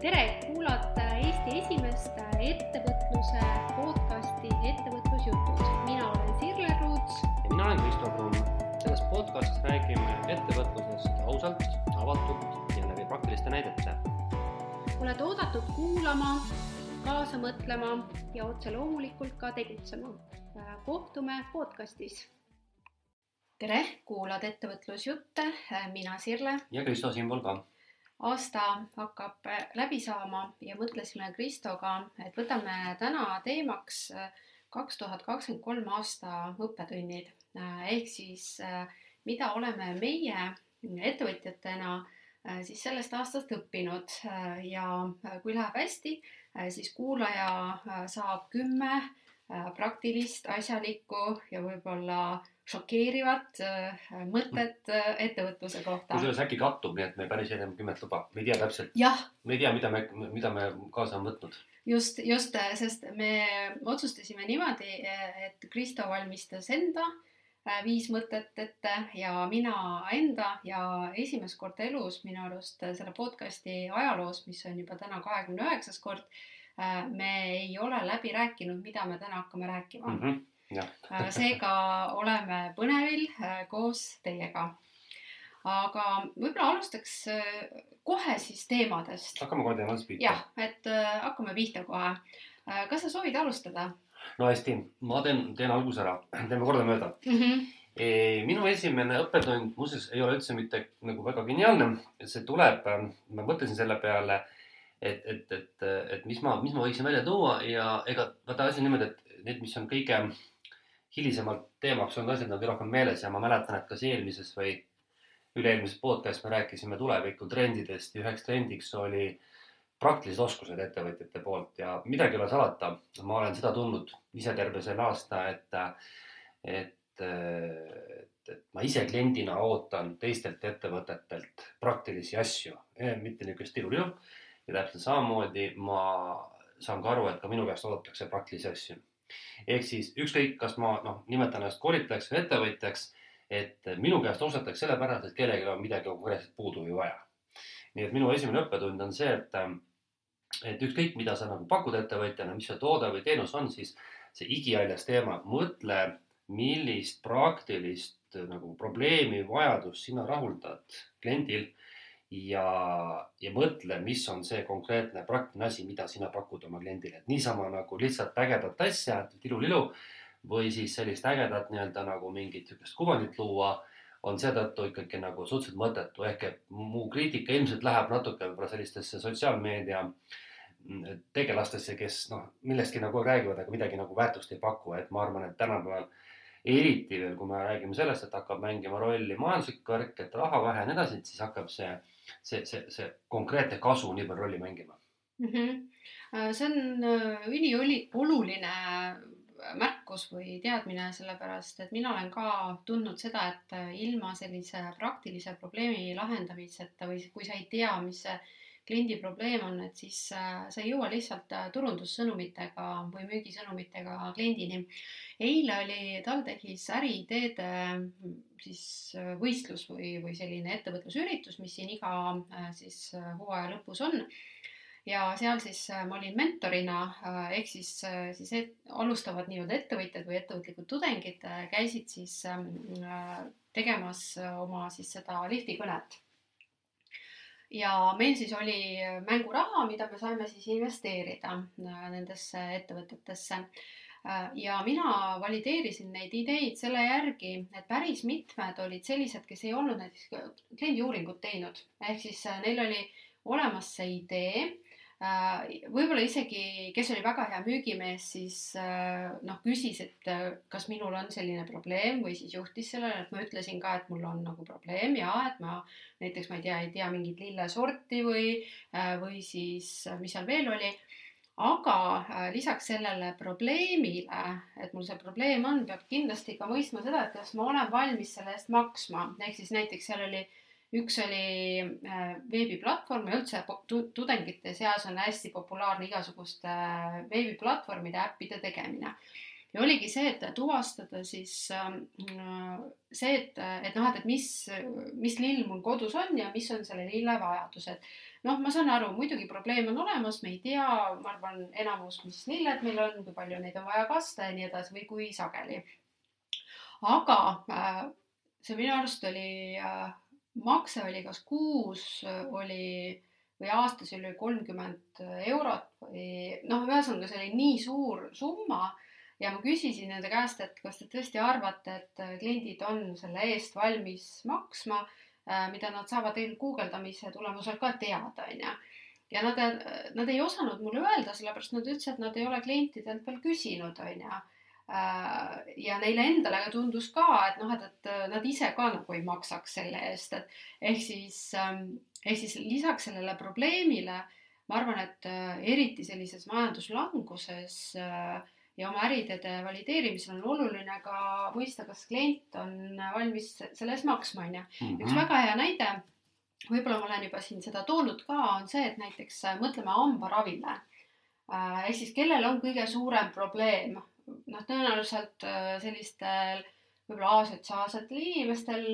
tere, kuulate Eesti esimest ettevõtluse podcasti Ettevõtlusjutud. mina olen Sirle Ruuts. ja mina olen Kristo Kruun. selles podcastis räägime ettevõtlusest ausalt, avatult ja läbi praktiliste näidete. oled oodatud kuulama, kaasa mõtlema ja otse loomulikult ka tegutsema. kohtume podcastis. tere, kuulad Ettevõtlusjutte, mina Sirle. ja Kristo siinpool ka aasta hakkab läbi saama ja mõtlesime Kristoga, et võtame täna teemaks kaks tuhat kakskümmend kolm aasta õppetunnid. Ehk siis mida oleme meie ettevõtjatena siis sellest aastast õppinud. Ja kui läheb hästi, siis kuulaja saab kümme praktilist, asjalikku ja võib-olla šokeerivat äh, mõtet äh, ettevõtluse kohta. kusjuures äkki kattub, nii et me päris enam kümmet luba, me ei tea täpselt. me ei tea, mida me, mida me kaasa on võtnud. just, just, sest me otsustasime niimoodi, et Kristo valmistas enda äh, viis mõtet ette ja mina enda ja esimest korda elus minu arust selle podcast'i ajaloos, mis on juba täna kahekümne üheksas kord, me ei ole läbi rääkinud, mida me täna hakkame rääkima mm. -hmm seega oleme põnevil äh, koos teiega. aga võib-olla alustaks äh, kohe siis teemadest. hakkame kohe teemadest pihta. jah, et äh, hakkame pihta kohe. kas sa soovid alustada? no hästi, ma teen, teen alguse ära, teeme kordamööda mm. -hmm minu esimene õppetund muuseas ei ole üldse mitte nagu väga geniaalne, see tuleb, ma mõtlesin selle peale, et, et, et, et mis ma, mis ma võiksin välja tuua ja ega vaata asi on niimoodi, et need, mis on kõige hilisemalt teemaks olnud asjad on rohkem meeles ja ma mäletan, et kas eelmises või üle-eelmises podcast me rääkisime tuleviku trendidest ja üheks trendiks oli praktilised oskused ettevõtjate poolt ja midagi ei ole salata, ma olen seda tundnud ise terve selle aasta, et, et, et, et ma ise kliendina ootan teistelt ettevõtetelt praktilisi asju, mitte niisugust tilulilu. ja täpselt samamoodi ma saan ka aru, et ka minu käest oodatakse praktilisi asju ehk siis ükskõik, kas ma noh, nimetan ennast koolitajaks või ettevõtjaks, et minu käest ostetakse sellepärast, et kellelgi on midagi konkreetselt puudu või vaja. nii et minu esimene õppetund on see, et, et ükskõik, mida sa nagu pakud ettevõtjana, mis see toode või teenus on, siis see igihaljas teema, mõtle, millist praktilist nagu probleemi, vajadust sina rahuldad kliendil ja, ja mõtle, mis on see konkreetne praktiline asi, mida sina pakud oma kliendile, et niisama nagu lihtsalt ägedat asja, tilulilu või siis sellist ägedat nii-öelda nagu mingit sihukest kuvandit luua, on seetõttu ikkagi nagu suhteliselt mõttetu, ehk et mu kriitika ilmselt läheb natuke võib-olla sellistesse sotsiaalmeedia tegelastesse, kes noh, millestki nagu räägivad, aga midagi nagu väärtust ei paku, et ma arvan, et tänapäeval eriti veel, kui me räägime sellest, et hakkab mängima rolli majanduslik värk, et raha vähe ja nii edasi, et siis hakkab see see, see, see konkreetne kasu nii palju rolli mängima mm. -hmm. see on äh, ülioluline märkus või teadmine, sellepärast et mina olen ka tundnud seda, et äh, ilma sellise praktilise probleemi lahendamiseta või kui sa ei tea, mis see kliendi probleem on, et siis sa ei jõua lihtsalt turundussõnumitega või müügisõnumitega kliendini. eile oli TalTechis äriideede siis äh, võistlus või, või selline ettevõtlusüritus, mis siin iga äh, siis äh, hooaja lõpus on. ja seal siis ma olin mentorina ehk siis, siis et, alustavad nii-öelda ettevõtjad või ettevõtlikud tudengid käisid siis ähm, tegemas oma siis seda liftikõnet ja meil siis oli mänguraha, mida me saime siis investeerida nendesse ettevõtetesse Äh, ja mina valideerisin neid ideid selle järgi, et päris mitmed olid sellised, kes ei olnud näiteks kliendiuuringut teinud, ehk siis äh, neil oli olemas see idee. Äh, võib-olla isegi, kes oli väga hea müügimees, siis noh, küsis, et kas minul on selline probleem või siis juhtis sellele, et ma ütlesin ka, et mul on nagu probleem ja et ma näiteks ma ei tea, ei tea mingit lillesorti või, või siis mis seal veel oli. Aga äh, lisaks sellele probleemile, et mul see probleem on, peab kindlasti ka mõistma seda, et kas ma olen valmis selle eest maksma, ehk siis näiteks seal oli, üks oli äh, veebiplatvorm ja üldse tudengite seas on hästi populaarne igasuguste äh, veebiplatvormide äppide tegemine. ja oligi see, et tuvastada siis äh, see, et, et noh, et, et mis, mis lill mul kodus on ja mis on selle lille vajadused. noh, ma saan aru, muidugi probleem on olemas, me ei tea, ma arvan, enamus, mis lilled meil on, kui palju neid on vaja kasta ja nii edasi või kui sageli. aga äh, see minu arust oli makse oli kas kuus oli või aastas oli kolmkümmend eurot või noh, ühesõnaga see oli nii suur summa ja ma küsisin nende käest, et kas te tõesti arvate, et kliendid on selle eest valmis maksma, äh, mida nad saavad tegelikult guugeldamise tulemusel ka teada, onju. ja nad, nad ei osanud mulle öelda, sellepärast nad ütlesid, et nad ei ole klientidelt veel küsinud, onju ja neile endale tundus ka, et noh, et, et nad ise ka nagu ei maksaks selle eest, et ehk siis, ähm, ehk siis lisaks sellele probleemile ma arvan, et äh, eriti sellises majanduslanguses äh, ja oma äriidede valideerimisel on oluline ka mõista, kas klient on valmis selle eest maksma, on ju. üks mhm. väga hea näide, võib-olla ma olen juba siin seda toonud ka, on see, et näiteks mõtleme hambaravile. ehk siis, kellel on kõige suurem probleem noh, tõenäoliselt äh, sellistel võib-olla asotsiaalsetel inimestel,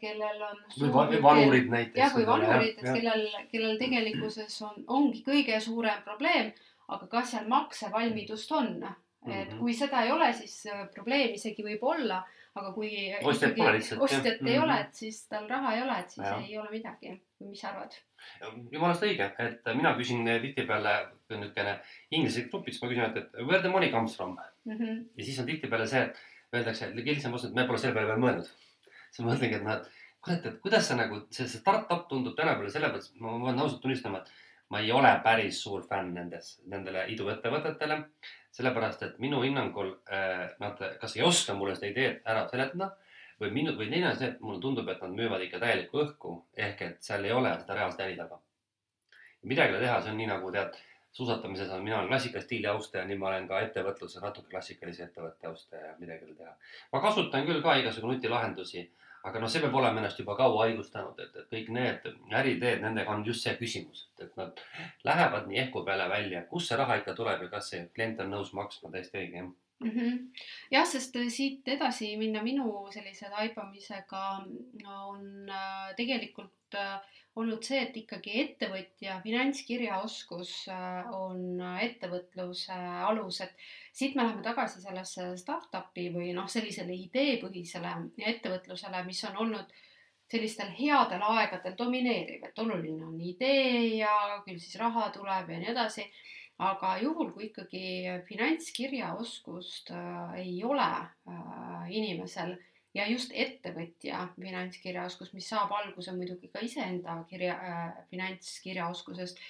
kellel on või vanurid näiteks. jah, või vanurid, et kellel, kellel tegelikkuses on, ongi kõige suurem probleem, aga kas seal maksevalmidust on? et mm -hmm. kui seda ei ole, siis äh, probleem isegi võib olla, aga kui ostjat pole lihtsalt. ostjat ei mm -hmm. ole, et siis tal raha ei ole, et siis ja. ei ole midagi. mis sa arvad? jumalast õige, et mina küsin tihtipeale niisugune inglise grupis, ma küsin, et, et where the money comes from mm. -hmm. ja siis on tihtipeale see, et öeldakse, et lihtsam vastus, et me pole selle peale veel mõelnud. siis ma mõtlengi, et noh, et kurat, et kuidas sa nagu, see, see startup tundub tänapäeval sellepärast, ma pean ausalt tunnistama, et ma ei ole päris suur fänn nendes, nendele iduettevõtetele. sellepärast, et minu hinnangul äh, nad kas ei oska mulle seda ideed ära seletada või minu, või teine on see, et mulle tundub, et nad müüvad ikka täielikku õhku ehk et seal ei ole seda reaalset äri taga. midagi ei ole teha, see on nii nagu tead, suusatamises on, mina olen klassikalise stiili austaja, nii ma olen ka ettevõtluses natuke klassikalise ettevõtte austaja ja midagi ole teha. ma kasutan küll ka igasugu nutilahendusi, aga noh, see peab olema ennast juba kaua haigustanud, et, et kõik need äriteed, nendega on just see küsimus, et, et nad lähevad nii ehku peale välja, kust see raha ikka tuleb ja kas see klient on nõus maksma, täiesti õige jah mm. -hmm. jah, sest äh, siit edasi minna minu sellise taibamisega on äh, tegelikult äh, olnud see, et ikkagi ettevõtja finantskirjaoskus on ettevõtluse alus, et siit me läheme tagasi sellesse startup'i või noh, sellisele ideepõhisele ettevõtlusele, mis on olnud sellistel headel aegadel domineeriv, et oluline on idee ja küll siis raha tuleb ja nii edasi. Aga juhul, kui ikkagi finantskirjaoskust äh, ei ole äh, inimesel ja just ettevõtja finantskirjaoskus, mis saab alguse muidugi ka iseenda kirja äh,, finantskirjaoskusest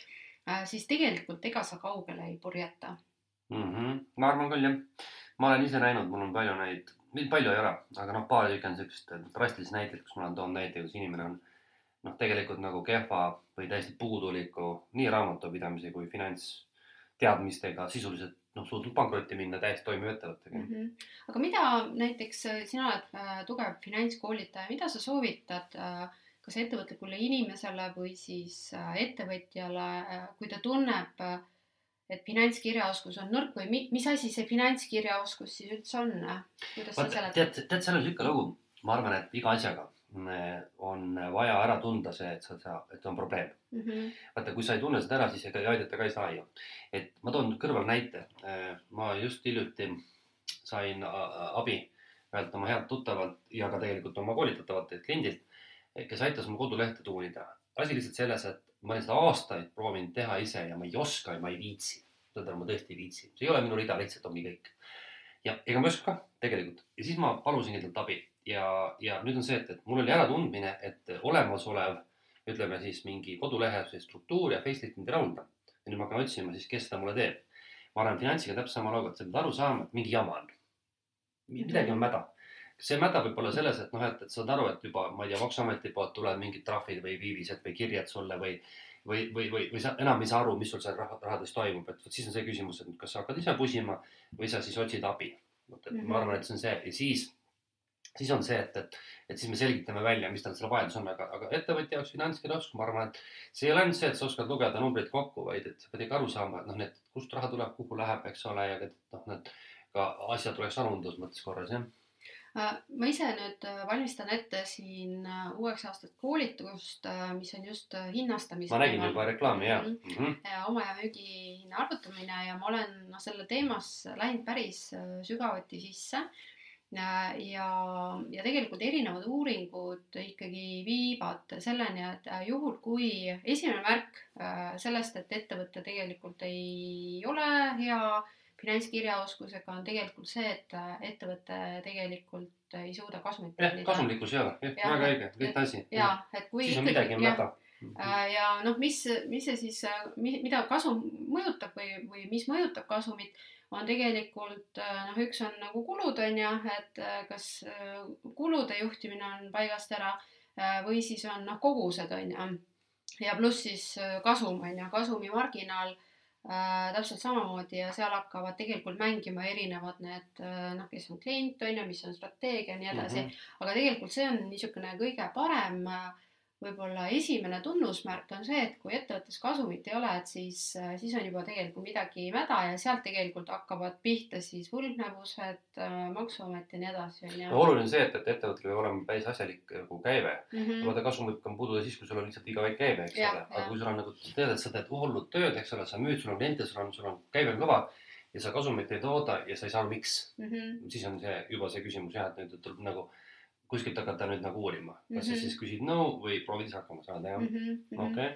äh,, siis tegelikult ega sa kaugele ei purjeta mm. -hmm. ma arvan küll jah, ma olen ise näinud, mul on palju neid, palju ei ole, aga noh, paar tükki on siukest drastilist näiteid, kus ma olen toonud näite, kus inimene on noh, tegelikult nagu kehva või täiesti puuduliku nii raamatupidamise kui finants teadmistega sisuliselt noh, suutnud pankrotti minna täiesti toimiva ettevõttega mm. -hmm. aga mida näiteks äh, sina oled äh, tugev finantskoolitaja, mida sa soovitad äh, kas ettevõtlikule inimesele või siis äh, ettevõtjale äh,, kui ta tunneb äh,, et finantskirjaoskus on nõrk või mi, mis asi see finantskirjaoskus siis üldse on? kuidas sa seletad? tead, tead, seal on niisugune lugu, ma arvan, et iga asjaga on vaja ära tunda see, et sa, sa, et on probleem mm. -hmm. vaata, kui sa ei tunne seda ära, siis ega aidata ka ei saa ju. et ma toon kõrval näite. ma just hiljuti sain abi ühelt oma healt tuttavalt ja ka tegelikult oma koolitatavalt kliendilt, kes aitas mul kodulehte tuunida. asi lihtsalt selles, et ma olen seda aastaid proovinud teha ise ja ma ei oska ja ma ei viitsi. seda ma tõesti ei viitsi, see ei ole minu rida, lihtsalt ongi kõik. ja ega ma ei oska ka tegelikult ja siis ma palusingi talt abi ja, ja nüüd on see, et, et mul oli äratundmine, et olemasolev, ütleme siis mingi kodulehe see struktuur ja facelift mind ei rahulda. ja nüüd ma hakkan otsima siis, kes seda mulle teeb. ma arvan, finantsiga täpselt sama lugu, et sa pead aru saama, et mingi jama on. midagi on mäda. see mäda võib olla selles, et noh, et, et saad aru, et juba, ma ei tea, maksuameti poolt tulevad mingid trahvid või viivised või kirjad sulle või või, või, või, või sa enam ei saa aru, mis sul seal raha, rahades toimub, et vot siis on see küsimus, et kas sa hakkad ise pusima või sa siis otsid abi. vot, et mm -hmm. ma arvan, et see on see ja siis siis on see, et, et, et siis me selgitame välja, mis tal selle vajadus on, aga, aga ettevõtja jaoks finantskirjaoskus, ma arvan, et see ei ole ainult see, et sa oskad lugeda numbreid kokku, vaid et sa pead ikka aru saama, et noh, need, kust raha tuleb, kuhu läheb, eks ole, ja et noh, need ka asjad oleks arvunduse mõttes korras, jah Äh, ma ise nüüd äh, valmistan ette siin äh, uueks aastaks koolitust, mis on just hinnastamise. ma nägin juba reklaami ja mm. -hmm. oma ja müügihinna arvutamine ja ma olen noh, selle teemas läinud päris sügavuti sisse. Ja, ja, ja tegelikult erinevad uuringud ikkagi viivad selleni, et juhul, kui esimene märk sellest, et ettevõte tegelikult ei ole hea finantskirjaoskusega on tegelikult see, et äh, ettevõte tegelikult ei suuda kasumit teenida. jah, kasumlikkus ei ole, jah, väga õige, lihtne asi. ja, et kui siis on midagi mäda. Äh, ja noh, mis, mis see siis, äh, mida kasum mõjutab või, või mis mõjutab kasumit, on tegelikult noh, üks on nagu kulud on ju, et kas kulude juhtimine on paigast ära või siis on noh, kogused on ju. ja pluss siis kasum on ju, kasumimarginaal äh, täpselt samamoodi ja seal hakkavad tegelikult mängima erinevad need äh, noh, kes on klient on ju, mis on strateegia ja nii edasi mm. -hmm. aga tegelikult see on niisugune kõige parem äh, võib-olla esimene tunnusmärk on see, et kui ettevõttes kasumit ei ole, et siis, siis on juba tegelikult midagi mäda ja sealt tegelikult hakkavad pihta siis võlgnevused, maksuamet ja nii edasi, on ju. no oluline on see, et, et ettevõttel peab olema päris asjalik nagu käive mm. -hmm. vaata, kasum võib ka puududa siis, kui sul on lihtsalt iga väike käive, eks ja, ole. aga kui sul on nagu, tead, et sa teed hullud tööd, eks ole, sa müüd, sul on kliente, sul on, sul on käive on kõva ja sa kasumit ei tooda ja sa ei saa miks mm. -hmm. siis on see juba see küsimus jah, et nüüd tuleb nagu kuskilt hakata nüüd nagu uurima, kas mm -hmm. sa mhm. siis küsid nõu no või proovid ise hakkama saada, jah mm -hmm.? okei okay.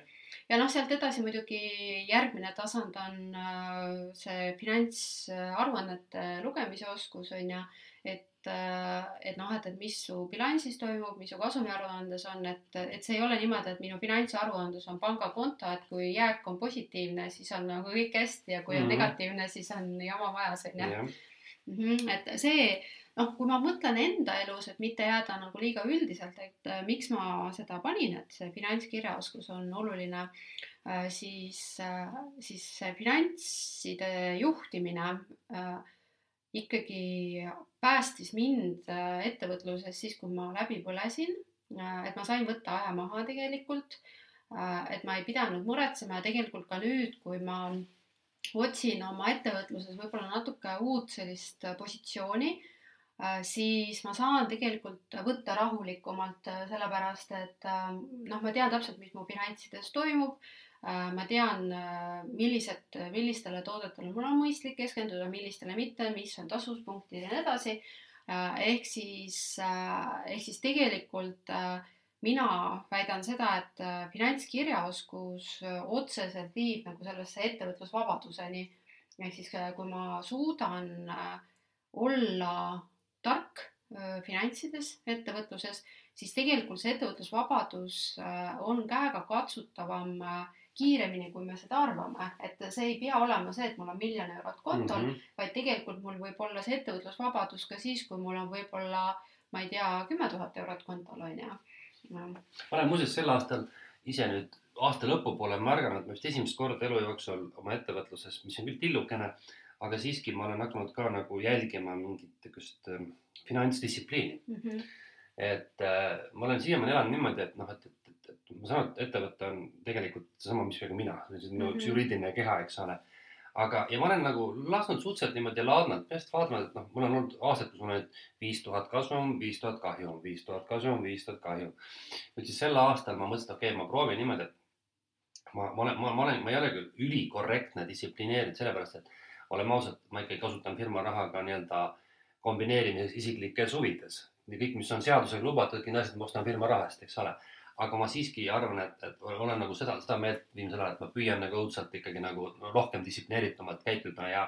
ja noh, sealt edasi muidugi järgmine tasand on äh, see finantsaruannete lugemise oskus on ju, et, äh, et noh, et, et mis su bilansis toimub, mis su kasumiaruandes on, et, et see ei ole niimoodi, et minu finantsaruandes on pangakonto, et kui jääk on positiivne, siis on nagu kõik hästi ja kui on mm -hmm. negatiivne, siis on jama majas on ju. Mhm, et see noh, kui ma mõtlen enda elus, et mitte jääda nagu liiga üldiselt, et äh, miks ma seda panin, et see finantskirjaoskus on oluline äh,, siis äh,, siis see finantside juhtimine ikkagi päästis mind ettevõtluses siis, kui ma läbi põlesin et ma sain võtta aja maha tegelikult et ma ei pidanud muretsema ja tegelikult ka nüüd, kui ma otsin oma ettevõtluses võib-olla natuke uut sellist positsiooni siis ma saan tegelikult võtta rahulikumalt, äh, sellepärast et äh, noh, ma tean täpselt, mis mu finantsides toimub. ma tean, millised, millistele toodetele mul on mõistlik keskenduda, millistele mitte, mis on tasuvuspunktid ja nii edasi. ehk siis, ehk siis tegelikult mina väidan seda, et finantskirjaoskus otseselt viib nagu sellesse ettevõtlusvabaduseni. ehk siis, kui ma suudan olla tark finantsides, ettevõtluses, siis tegelikult see ettevõtlusvabadus on käega katsutavam kiiremini, kui me seda arvame, et see ei pea olema see, et mul on miljon eurot kontol mm, -hmm. vaid tegelikult mul võib olla see ettevõtlusvabadus ka siis, kui mul on võib-olla, ma ei tea, kümme tuhat eurot kontol on ju. ma olen muuseas sel aastal ise nüüd aasta lõpupoole märganud, ma vist esimest korda elu jooksul oma ettevõtluses, mis on küll tillukene aga siiski ma olen hakanud ka nagu jälgima mingit niisugust äh, finantsdistsipliini mm. -hmm. et äh, ma olen siiamaani elanud niimoodi, et noh, et, et, et, et ma saan aru, et ettevõte on tegelikult seesama, mis ka mina, see on minu mm -hmm. üks juriidiline keha, eks ole. aga, ja ma olen nagu lasknud suhteliselt niimoodi laadnalt peast vaadanud, et noh, mul on olnud aastad, kus mul on viis tuhat kasum, viis tuhat kahjum, viis tuhat kasum, viis tuhat kahjum. nüüd siis sel aastal ma mõtlesin, et okei okay,, ma proovin niimoodi, et ma, ma olen, ma, ma olen, ma ei ole küll ülikorrektne, distsiplineeritud, sellepärast et oleme ausad, ma ikkagi kasutan firma raha ka nii-öelda kombineerimises isiklikes huvides. kõik, mis on seadusega lubatud, kõik need asjad ma ostan firma raha eest, eks ole. aga ma siiski arvan, et, et olen nagu seda, seda meelt viimasel ajal, et ma püüan nagu õudselt ikkagi nagu rohkem distsiplineeritumalt käituda ja,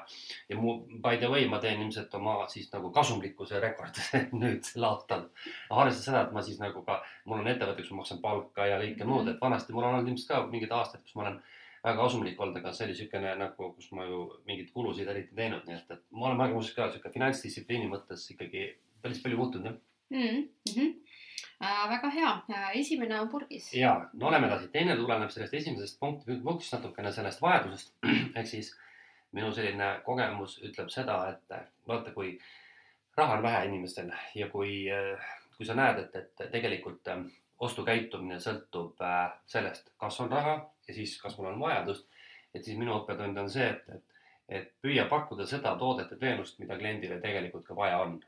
ja mu by the way, ma teen ilmselt oma siis nagu kasumlikkuse rekordi nüüd sel aastal. arvestades seda, et ma siis nagu ka, mul on ettevõte, kus ma maksan palka ja kõike muud, et vanasti mul on olnud ilmselt ka mingid aastad, kus ma olen väga kasumlik olnud, aga see oli niisugune nagu, kus ma ju mingeid kulusid eriti teinud, nii et, et ma olen väga muuseas ka niisugune finantsdistsipliini mõttes ikkagi päris palju muutunud jah mm. -hmm. Äh, väga hea, esimene on purgis. ja, no oleme edasi, teine tuleneb sellest esimesest punktist, punktist natukene sellest vajadusest ehk siis minu selline kogemus ütleb seda, et vaata, kui raha on vähe inimestel ja kui, kui sa näed, et, et tegelikult ostukäitumine sõltub äh, sellest, kas on raha ja siis, kas mul on vajadust. et siis minu õppetund on see, et, et, et püüa pakkuda seda toodet ja teenust, mida kliendile tegelikult ka vaja on.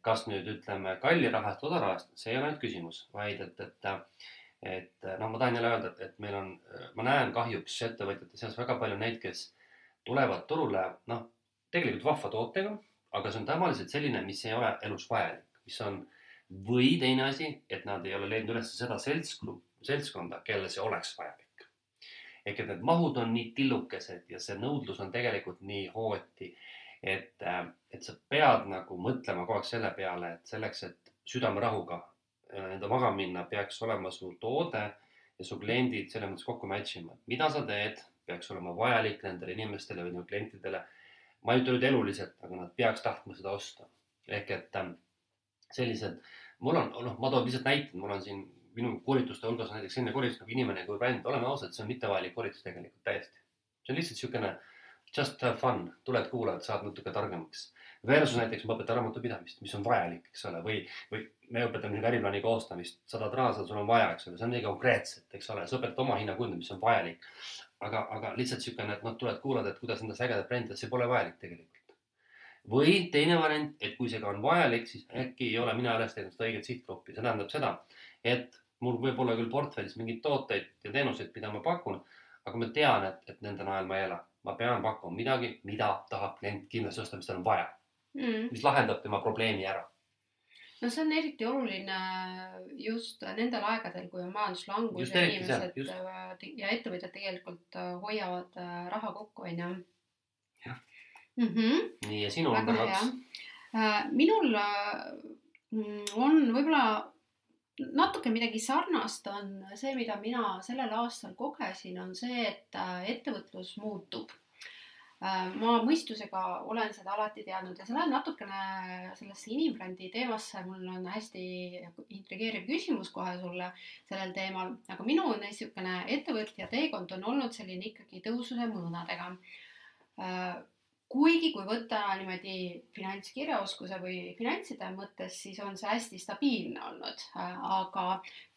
kas nüüd ütleme kalli raha eest, odava raha eest, see ei ole ainult küsimus, vaid et, et et noh, ma tahan jälle öelda, et, meil on, ma näen kahjuks ettevõtjate seas väga palju neid, kes tulevad turule, noh, tegelikult vahva tootega, aga see on tavaliselt selline, mis ei ole elus vajalik, mis on või teine asi, et nad ei ole leidnud üles seda seltskonda, seltskonda, kelle see oleks vajalik. ehk et need mahud on nii tillukesed ja see nõudlus on tegelikult nii hooti, et, et sa pead nagu mõtlema kogu aeg selle peale, et selleks, et südamerahuga enda magama minna, peaks olema su toode ja su kliendid selles mõttes kokku match ima, et mida sa teed, peaks olema vajalik nendele inimestele või klientidele. ma ei ütle nüüd eluliselt, aga nad peaks tahtma seda osta. ehk et ähm, sellised, mul on, noh, ma toon lihtsalt näite, mul on siin minu koolituste hulgas on näiteks selline koolitus nagu inimene kui bränd, oleme ausad, see on mittevajalik koolitus tegelikult täiesti. see on lihtsalt niisugune just have fun, tuled, kuulad, saad natuke targemaks Versus näiteks ma õpetan raamatupidamist, mis on vajalik, eks ole, või, või me õpetame siin äriplaani koostamist, sada traasa sul on vaja, eks ole, see on midagi konkreetset, eks ole, sa õpetad oma hinna kujundamist, mis on vajalik. aga, aga lihtsalt niisugune, et noh, tuled kuulad, et kuidas endast ägedat brändi, see pole vajalik tegelikult. Või teine variant, et kui see ka on vajalik, siis äkki ei ole mina üles leidnud seda õiget sihtgruppi, see tähendab seda, et mul võib olla küll portfellis mingeid tooteid ja teenuseid, mida ma pakun, aga ma tean, et, et nende najal ma ei ela. ma pean pakkuma midagi, mida tahab klient kindlasti osta, mis tal on vaja mm., mis lahendab tema probleemi ära. no see on eriti oluline just nendel aegadel, kui on majanduslangus ja inimesed just. Äh, ja ettevõtjad tegelikult äh, hoiavad äh, raha kokku, onju. Mm -hmm.. nii ja sinu number kaks? minul on võib-olla natuke midagi sarnast on see, mida mina sellel aastal kogesin, on see, et ettevõtlus muutub. Äh, ma mõistusega olen seda alati teadnud ja see läheb natukene sellesse inimbrändi teemasse, mul on hästi intrigeeriv küsimus kohe sulle sellel teemal, aga minu niisugune ettevõtja teekond on olnud selline ikkagi tõususe mõõnadega. Äh, kuigi kui võtta niimoodi finantskirjaoskuse või finantside mõttes, siis on see hästi stabiilne olnud, aga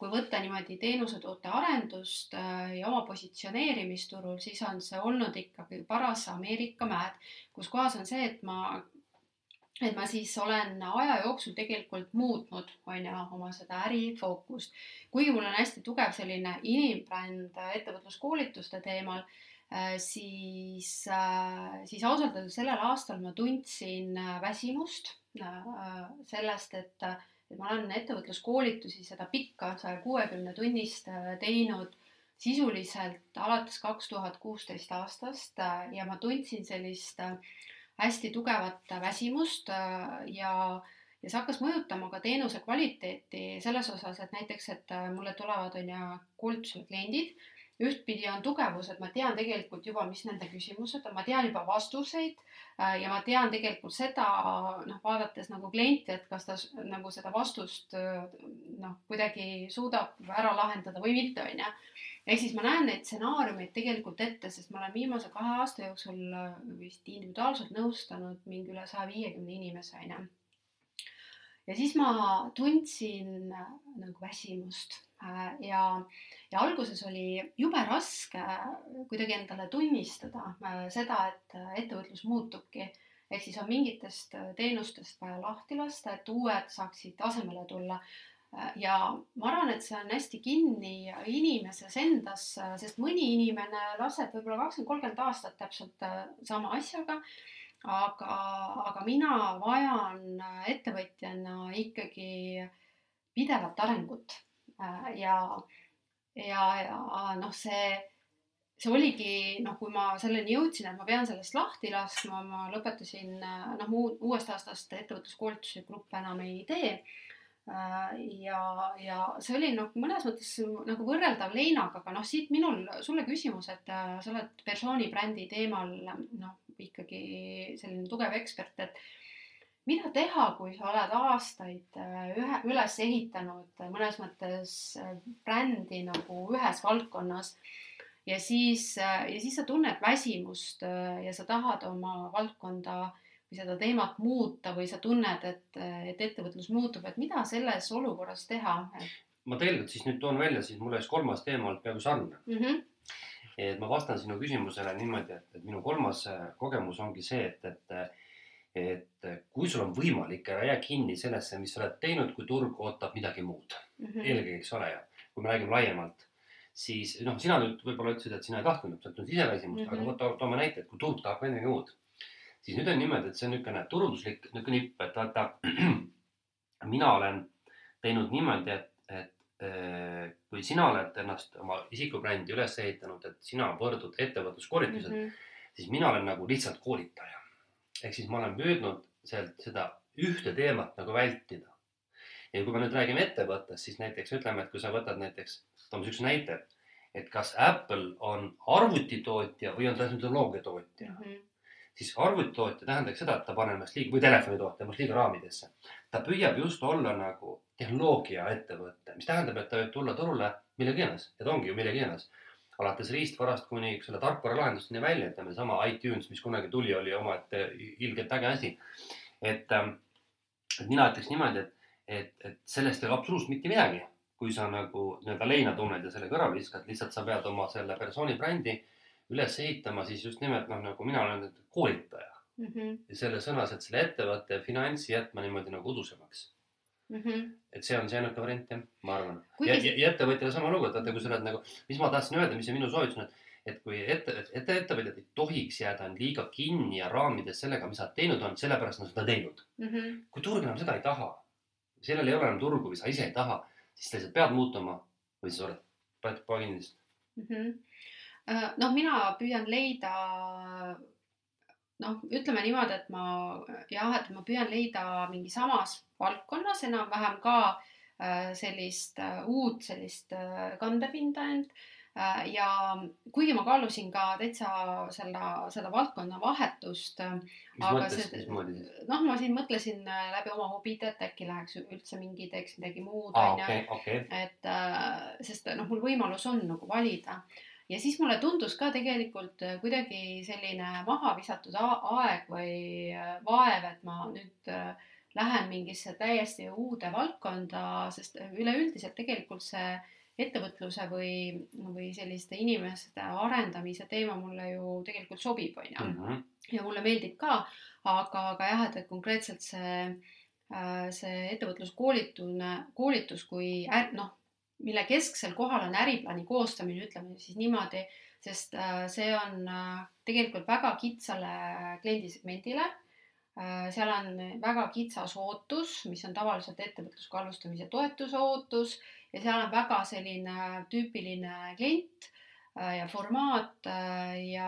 kui võtta niimoodi teenuse-toote arendust äh, ja oma positsioneerimist turul, siis on see olnud ikkagi paras Ameerika mäed, kus kohas on see, et ma et ma siis olen aja jooksul tegelikult muutnud, on ju, oma seda ärifookust. kuigi mul on hästi tugev selline inimbränd ettevõtluskoolituste teemal Äh, siis, äh, siis ausalt öeldes sellel aastal ma tundsin äh, väsimust sellest, et, et ma olen ettevõtluskoolitusi, seda pikka saja kuuekümne tunnist teinud sisuliselt alates kaks tuhat kuusteist aastast ja ma tundsin sellist hästi tugevat väsimust ja ja see hakkas mõjutama ka teenuse kvaliteeti selles osas, et näiteks, et mulle tulevad, on ju, koolituse kliendid ühtpidi on tugevus, et ma tean tegelikult juba, mis nende küsimused on, ma tean juba vastuseid äh, ja ma tean tegelikult seda, noh, vaadates nagu klienti, et kas ta nagu seda vastust äh, noh, kuidagi suudab ära lahendada või mitte, on ju. ehk siis ma näen neid stsenaariumeid tegelikult ette, sest ma olen viimase kahe aasta jooksul äh, vist individuaalselt nõustanud mingi üle saja viiekümne inimese, on ju ja siis ma tundsin nagu väsimust ja ja alguses oli jube raske kuidagi endale tunnistada äh, seda, et äh, ettevõtlus muutubki. ehk siis on mingitest äh, teenustest vaja lahti lasta, et uued saaksid asemele tulla. ja ma arvan, et see on hästi kinni inimeses endas, sest mõni inimene laseb võib-olla kakskümmend, kolmkümmend aastat täpselt sama asjaga aga, aga mina vajan ettevõtjana ikkagi pidevat arengut ja ja, ja noh, see, see oligi noh, kui ma selleni jõudsin, et ma pean sellest lahti laskma, ma lõpetasin noh, uuest aastast ettevõtluskoolituse gruppe enam ei tee. ja, ja see oli noh, mõnes mõttes nagu võrreldav leinaga, aga noh, siit minul sulle küsimus, et sa oled persooni brändi teemal noh, ikkagi selline tugev ekspert, et mida teha, kui sa oled aastaid äh, ühe, üles ehitanud mõnes mõttes äh, brändi nagu ühes valdkonnas ja siis, äh, ja siis sa tunned väsimust ja sa tahad oma valdkonda või seda teemat muuta või sa tunned, et, et ettevõtlus muutub, et mida selles olukorras teha? ma tegelikult siis nüüd toon välja, siis mul oleks kolmas teema olnud peaaegu sarnane mm. -hmm et ma vastan sinu küsimusele niimoodi, et, et minu kolmas äh, kogemus ongi see, et, et et kui sul on võimalik, ära jää kinni sellesse, mis sa oled teinud, kui turg ootab midagi muud mm -hmm.. eelkõige, eks ole, ja kui me räägime laiemalt, siis noh, sina nüüd võib-olla ütlesid, et sina ei tahtnud, sa oled siseväsimust mm, -hmm. aga mhm. to, toome näite, et kui turg tahab midagi muud, siis nüüd on niimoodi, et see on niisugune turunduslik niisugune nipp, et vaata, mina olen teinud niimoodi, et, kui sina oled ennast oma isikubrändi üles ehitanud, et sina võrdud ettevõtluskoolitused mm, -hmm. siis mina olen nagu lihtsalt koolitaja ehk siis ma olen püüdnud sealt seda ühte teemat nagu vältida. ja kui me nüüd räägime ettevõttest, siis näiteks ütleme, et kui sa võtad näiteks, toome siukse näite, et kas Apple on arvutitootja või on ta tehnoloogiatootja mm. -hmm siis arvutitootja tähendaks seda, et ta paneb ennast liiga või telefonitootja ennast liiga raamidesse. ta püüab just olla nagu tehnoloogiaettevõte, mis tähendab, et ta võib tulla turule millega iganes ja ta ongi ju millega iganes alates riistvarast kuni selle tarkvaralahendusteni välja, ütleme sama iTunes, mis kunagi tuli, oli omaette ilgelt äge asi. et, ähm, et mina ütleks niimoodi, et, et, et sellest ei ole absoluutselt mitte midagi, kui sa nagu nii-öelda leina tunned ja selle kõrvale viskad, lihtsalt sa pead oma selle persooni brändi üles ehitama siis just nimelt noh, nagu mina olen koolitaja mm. -hmm. ja selle sõnas, et selle ettevõtte finantsi jätma niimoodi nagu udusemaks Mm -hmm. et see on see ainuke variant jah, ma arvan. ja, ja, ja ettevõtjale sama lugu, et vaata, kui sa oled nagu, mis ma tahtsin öelda, mis see minu soovitus on, et, et kui ette, ette, ettevõtjad ei tohiks jääda liiga kinni ja raamides sellega, mis nad teinud on, sellepärast nad seda teinud mm. -hmm. kui turg enam seda ei taha, sellel ei ole enam turgu või sa ise ei taha, siis sa lihtsalt pead muutuma või sa oled, paned lihtsalt mm. -hmm. Noh, mina püüan leida noh, ütleme niimoodi, et ma jah, et ma püüan leida mingi samas valdkonnas enam-vähem ka äh, sellist äh, uut sellist äh, kandepinda end äh,. ja kuigi ma kaalusin ka täitsa selle, selle valdkonna vahetust. noh, ma siin mõtlesin äh, läbi oma hobide, et äkki läheks üldse mingi, teeks midagi muud, onju. et äh, sest noh, mul võimalus on nagu valida ja siis mulle tundus ka tegelikult äh, kuidagi selline maha visatud aeg või äh, vaev, et ma nüüd äh, lähen mingisse täiesti uude valdkonda, sest üleüldiselt tegelikult see ettevõtluse või, või selliste inimeste arendamise teema mulle ju tegelikult sobib, on ju. Mhm. ja mulle meeldib ka, aga, aga jah, et, et konkreetselt see, see ettevõtluskoolitune, koolitus kui noh, mille kesksel kohal on äriplaani koostamine, ütleme siis niimoodi, sest äh, see on äh, tegelikult väga kitsale kliendisegmendile. Äh, seal on väga kitsas ootus, mis on tavaliselt ettevõtlusega alustamise toetuse ootus ja seal on väga selline tüüpiline klient ja formaat ja,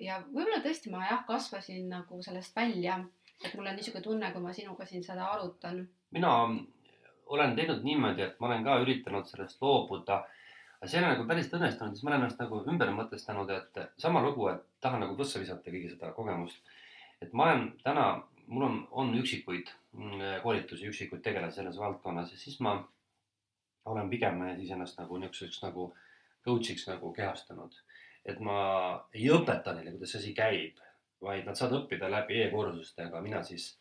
ja võib-olla tõesti ma jah, kasvasin nagu sellest välja, et mul on niisugune tunne, kui ma sinuga siin seda arutan. mina olen teinud niimoodi, et ma olen ka üritanud sellest loobuda. aga see ei ole nagu päris õnnestunud, siis ma olen ennast nagu ümber mõtestanud, et sama lugu, et tahan nagu plusse visata kõigi seda kogemust. et ma olen täna, mul on, on üksikuid mm, koolitusi, üksikuid tegelasi selles valdkonnas ja siis ma olen pigem siis ennast nagu niisuguseks nagu coach'iks nagu kehastanud. et ma ei õpeta neile, kuidas asi käib, vaid nad saavad õppida läbi e-kursustega, mina siis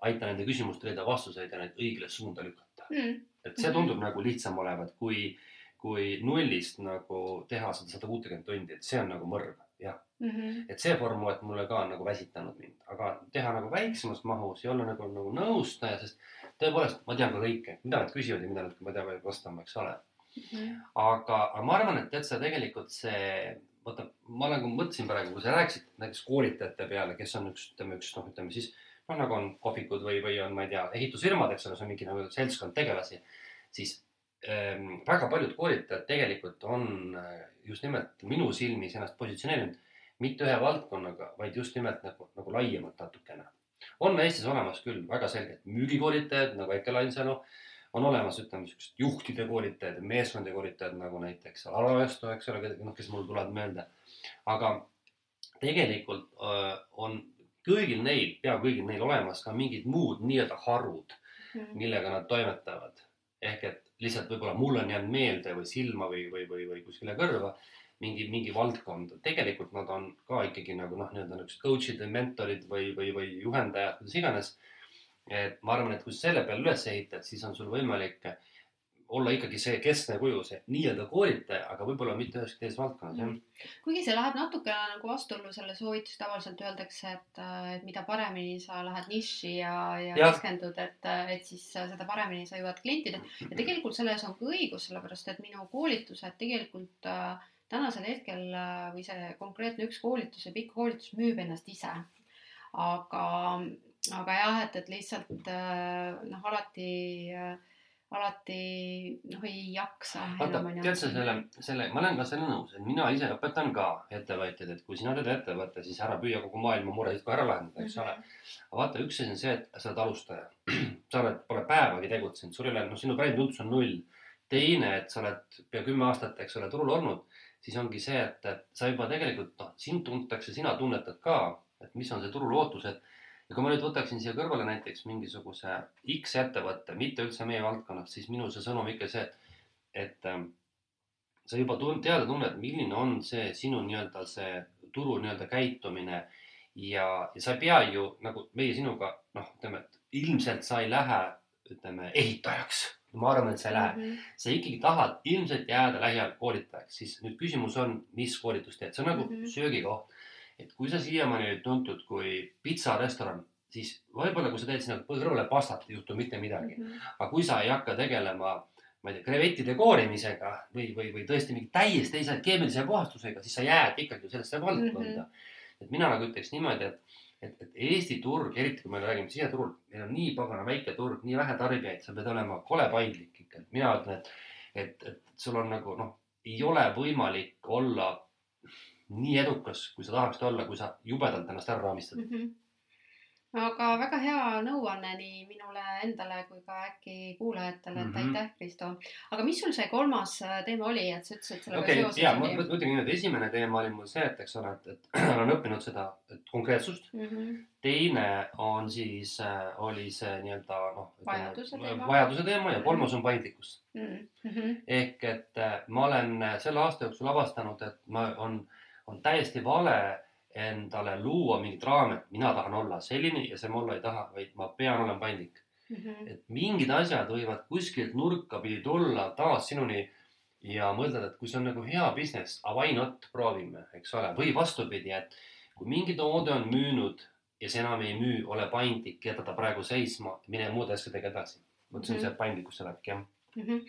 aitan nende küsimustele leida vastuseid ja neid õigele suunda lükata mm.. et see tundub mm -hmm. nagu lihtsam olevat, kui, kui nullist nagu teha seda sada kuutekümmet tundi, et see on nagu mõrv, jah mm. -hmm. et see formaat mulle ka on nagu väsitanud mind, aga teha nagu väiksemas mahus ja olla nagu, nagu nõustaja, sest tõepoolest ma tean ka kõike, mida nad küsivad ja mida nad, ma tean, peavad vastama, eks ole mm. -hmm. aga, aga ma arvan, et tead sa tegelikult see vaata, ma nagu mõtlesin praegu, kui sa rääkisid näiteks koolitajate peale, kes on üks, ütleme üks noh, ütleme siis noh, nagu on kohvikud või, või on, ma ei tea, ehitusfirmad, eks ole, see on mingi nagu seltskond tegelasi, siis ähm, väga paljud koolitajad tegelikult on äh, just nimelt minu silmis ennast positsioneerinud mitte ühe valdkonnaga, vaid just nimelt nagu, nagu laiemalt natukene. on Eestis olemas küll väga selgelt müügikoolitajad nagu Eke Lainsalu, on olemas, ütleme, siuksed juhtide koolitajad ja meeskondade koolitajad nagu näiteks Alo Östo, eks ole, noh, kes mul tulevad meelde. aga tegelikult öö, äh, on kõigil neil, pea kõigil neil olemas ka mingid muud nii-öelda harud mm., millega nad toimetavad. ehk et lihtsalt võib-olla mulle on jäänud meelde või silma või, või, või, või kuskile kõrva mingi, mingi valdkond. tegelikult nad on ka ikkagi nagu noh, nii-öelda niisugused coach'id või mentorid või, või, või juhendajad, kuidas iganes. et ma arvan, et kui selle peale üles ehitad, siis on sul võimalik olla ikkagi see keskne kuju, see nii-öelda koolitaja, aga võib-olla mitte üheski teises valdkonnas jah. Mm.. kuigi see läheb natukene nagu vastuollu selle soovituse, tavaliselt öeldakse, et, et mida paremini sa lähed nišši ja, ja, ja keskendud, et, et siis seda paremini sa jõuad klientide ja tegelikult selles on ka õigus, sellepärast et minu koolitused tegelikult äh, tänasel hetkel või see konkreetne üks koolitus, see pikk koolitus müüb ennast ise. aga, aga jah, et, et lihtsalt noh, alati äh, alati noh, ei jaksa. vaata, tead sa selle, selle, ma olen ka selle nõus, et mina ise õpetan ka ettevõtjaid, et kui sina teed ettevõtte, siis ära püüa kogu maailma muresid ka ära lahendada, eks ole mm -hmm.. aga vaata, üks asi on see, et sa oled alustaja. sa oled, pole päevagi tegutsenud, sul ei ole, noh, sinu brändi tuntus on null. teine, et sa oled pea kümme aastat, eks ole, turul olnud, siis ongi see, et, et sa juba tegelikult, noh, sind tuntakse, sina tunnetad ka, et mis on see turul ootus, et ja kui ma nüüd võtaksin siia kõrvale näiteks mingisuguse X ettevõtte, mitte üldse meie valdkonnas, siis minu see sõnum ikka see, et, et ähm, sa juba tun-, teada tunned, milline on see sinu nii-öelda see turu nii-öelda käitumine ja, ja sa ei pea ju nagu meie sinuga noh, ütleme, et ilmselt sa ei lähe, ütleme ehitajaks. ma arvan, et sa ei lähe mm. -hmm. sa ikkagi tahad ilmselt jääda lähiajal koolitajaks, siis nüüd küsimus on, mis koolitust teed, see on nagu mm -hmm. söögikoht et kui sa siiamaani olid tuntud kui pitsarestoran, siis võib-olla, kui sa teed sinna kõrvale pastat, ei juhtu mitte midagi mm. -hmm. aga kui sa ei hakka tegelema, ma ei tea, krevettide koorimisega või, või, või tõesti mingi täiesti teise keemilise puhastusega, siis sa jääd ikkagi sellesse valdkonda mm. -hmm. et mina nagu ütleks niimoodi, et, et, et Eesti turg, eriti kui me räägime siseturul, meil on nii pagana väike turg, nii vähe tarbijaid, sa pead olema kole paindlik ikka, et mina ütlen, et, et, et sul on nagu noh, ei ole võimalik olla nii edukas, kui sa tahaksid olla, kui sa jubedalt ennast ära raamistad mm. -hmm aga väga hea nõuanne nii minule endale kui ka äkki kuulajatele, et mm -hmm. aitäh, Kristo. aga mis sul see kolmas äh, teema oli, et sa ütlesid sellega okay, seoses? ja ma ütlengi niimoodi, esimene teema oli mul see, et eks ole, et, et olen õppinud seda konkreetsust mm. -hmm. teine on siis äh,, oli see nii-öelda noh. vajaduse teema. vajaduse teema ja kolmas on paindlikkus mm. -hmm. ehk et äh, ma olen selle aasta jooksul avastanud, et ma on on täiesti vale endale luua mingit raami, et mina tahan olla selline ja see ma olla ei taha, vaid ma pean olema paindlik mm. -hmm. et mingid asjad võivad kuskilt nurka pidi tulla taas sinuni ja mõtled, et kui see on nagu hea business, why not, proovime, eks ole, või vastupidi, et kui mingi toode on müünud ja see enam ei müü, ole paindlik, jäta ta praegu seisma, mine muude asjadega edasi. vot see on mm -hmm. see paindlikkus tulebki jah mm. -hmm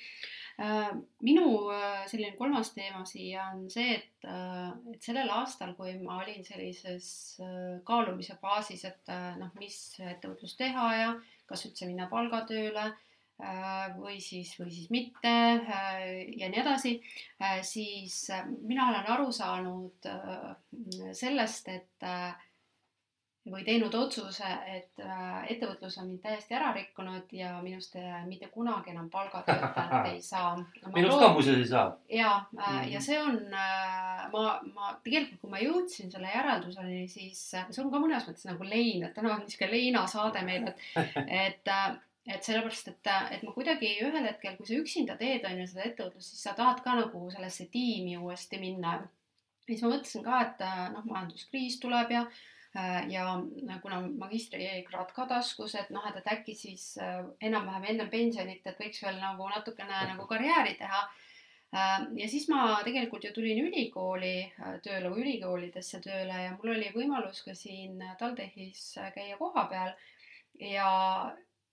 minu äh, selline kolmas teema siia on see, et, äh, et sellel aastal, kui ma olin sellises kaalumise faasis, et noh, mis ettevõtlust teha ja kas üldse minna palgatööle või siis, või siis mitte ja nii edasi, siis mina olen aru saanud sellest, et või teinud otsuse, et äh, ettevõtlus on mind täiesti ära rikkunud ja minust äh, mitte kunagi enam palgatöötajat ei saa minust ka muuseas ei saa. ja mm, -hmm. ja see on, ma, ma tegelikult, kui ma jõudsin selle järelduseni, siis see on ka mõnes mõttes nagu lein, et täna on niisugune leinasaade meil, et, et et sellepärast, et, et ma kuidagi ühel hetkel, kui sa üksinda teed, on ju seda ettevõtlust, siis sa tahad ka nagu sellesse tiimi uuesti minna. siis ma mõtlesin ka, et noh, majanduskriis tuleb ja Äh, ja kuna magistrikraad ka taskus, et noh, et, et äkki siis äh, enam-vähem enne pensionit, et võiks veel nagu natukene nagu karjääri teha. Äh, ja siis ma tegelikult ju tulin ülikooli tööle või ülikoolidesse tööle ja mul oli võimalus ka siin TalTechis käia kohapeal ja,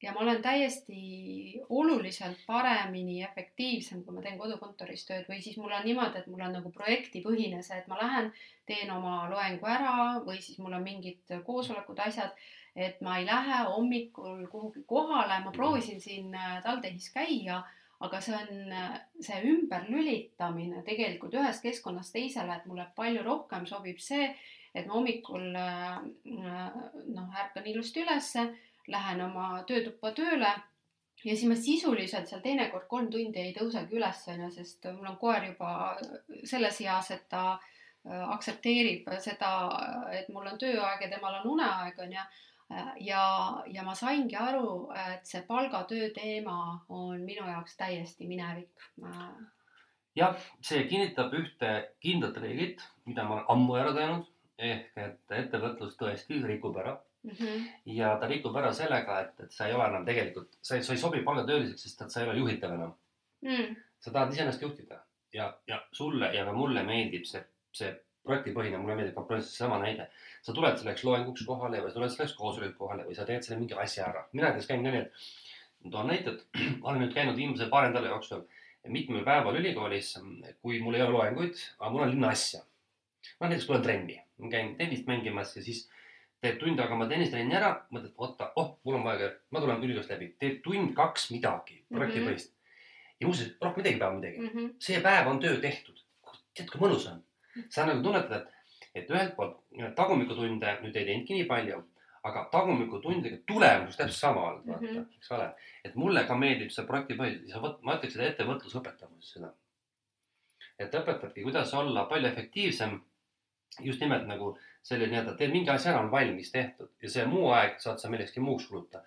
ja ma olen täiesti oluliselt paremini efektiivsem, kui ma teen kodukontoris tööd. Või siis mul on niimoodi, et mul on nagu projektipõhine see, et ma lähen, teen oma loengu ära või siis mul on mingid koosolekud, asjad, et ma ei lähe hommikul kuhugi kohale, ma proovisin siin äh, TalTechis käia, aga see on see ümberlülitamine tegelikult ühest keskkonnast teisele, et mulle palju rohkem sobib see, et ma hommikul äh, noh, ärkan ilusti ülesse lähen oma töötuppa tööle ja siis ma sisuliselt seal teinekord kolm tundi ei tõusegi üles, onju, sest mul on koer juba selles eas, et ta äh, aktsepteerib seda, et mul on tööaeg ja temal on uneaeg, onju. ja, ja ma saingi aru, et see palgatöö teema on minu jaoks täiesti minevik. jah, see kinnitab ühte kindlat reeglit, mida ma olen ammu ära teinud ehk et ettevõtlus tõesti rikub ära Mm -hmm. ja ta rikub ära sellega, et, et sa ei ole enam tegelikult, sa ei, sa ei sobi palgatööliseks, sest et sa ei ole juhitav enam mm.. sa tahad iseennast juhtida ja, ja sulle ja ka mulle meeldib see, see projektipõhine, mulle meeldib kompromiss, sama näide. sa tuled selleks loenguks kohale või tuled selleks koosolekuks kohale või sa teed selle mingi asja ära. mina näiteks käin ka nii, et toon näite, et olen nüüd käinud viimase paari nädala jooksul mitmel päeval ülikoolis, kui mul ei ole loenguid, aga mul on linna asja. ma näiteks tulen trenni, ma käin tennist mängimas ja siis teed tund aega oma tennistrenni ära, mõtled, oota, oh, mul on vaja, ma tulen ülikoolist läbi, teed tund-kaks midagi projektipõhist mm. -hmm. ja muuseas, rohkem ei teegi päeva midagi Mm -hmm. see päev on töö tehtud. tead, kui mõnus on. sa nagu tunnetad, et, et ühelt poolt tagumikutunde nüüd ei teinudki nii palju, aga tagumikutundidega tulemus täpselt sama olnud, vaata mm. -hmm. eks ole. et mulle ka meeldib see projektipõhi, sa võt-, ma ütleks, et ettevõtlus õpetab mulle seda. et õpetabki, kuidas olla palju efektiivsem. just nimelt nagu selle nii-öelda, teed mingi asja ära, on valmis tehtud ja see muu aeg saad sa millekski muuks kulutada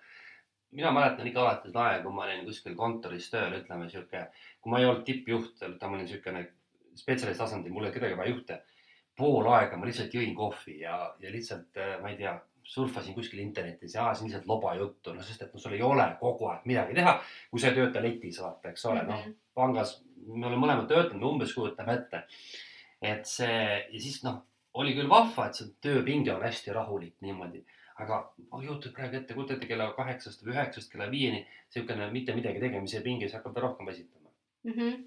mina mäletan ikka alati seda aega, kui ma olin kuskil kontoris tööl, ütleme sihuke, kui ma ei olnud tippjuht, ma olin siukene spetsialist tasandil, mul ei olnud kedagi vaja juhte. pool aega ma lihtsalt jõin kohvi ja, ja lihtsalt äh, ma ei tea, surfasin kuskil internetis ja ajasin lihtsalt loba juttu, no sest et no sul ei ole kogu aeg midagi teha, kui sa ei tööta letis, vaata, eks ole, noh pangas me oleme mõlemad töötanud, umbes kujutame ette. et see ja siis noh, oli küll vahva, et see tööpinge on hästi rahulik niimoodi, aga ma ei kujuta praegu ette, kujutate kella kaheksast või üheksast kella viieni niisugune mitte midagi tegemise pinge, see hakkab veel rohkem väsitama. mm. -hmm.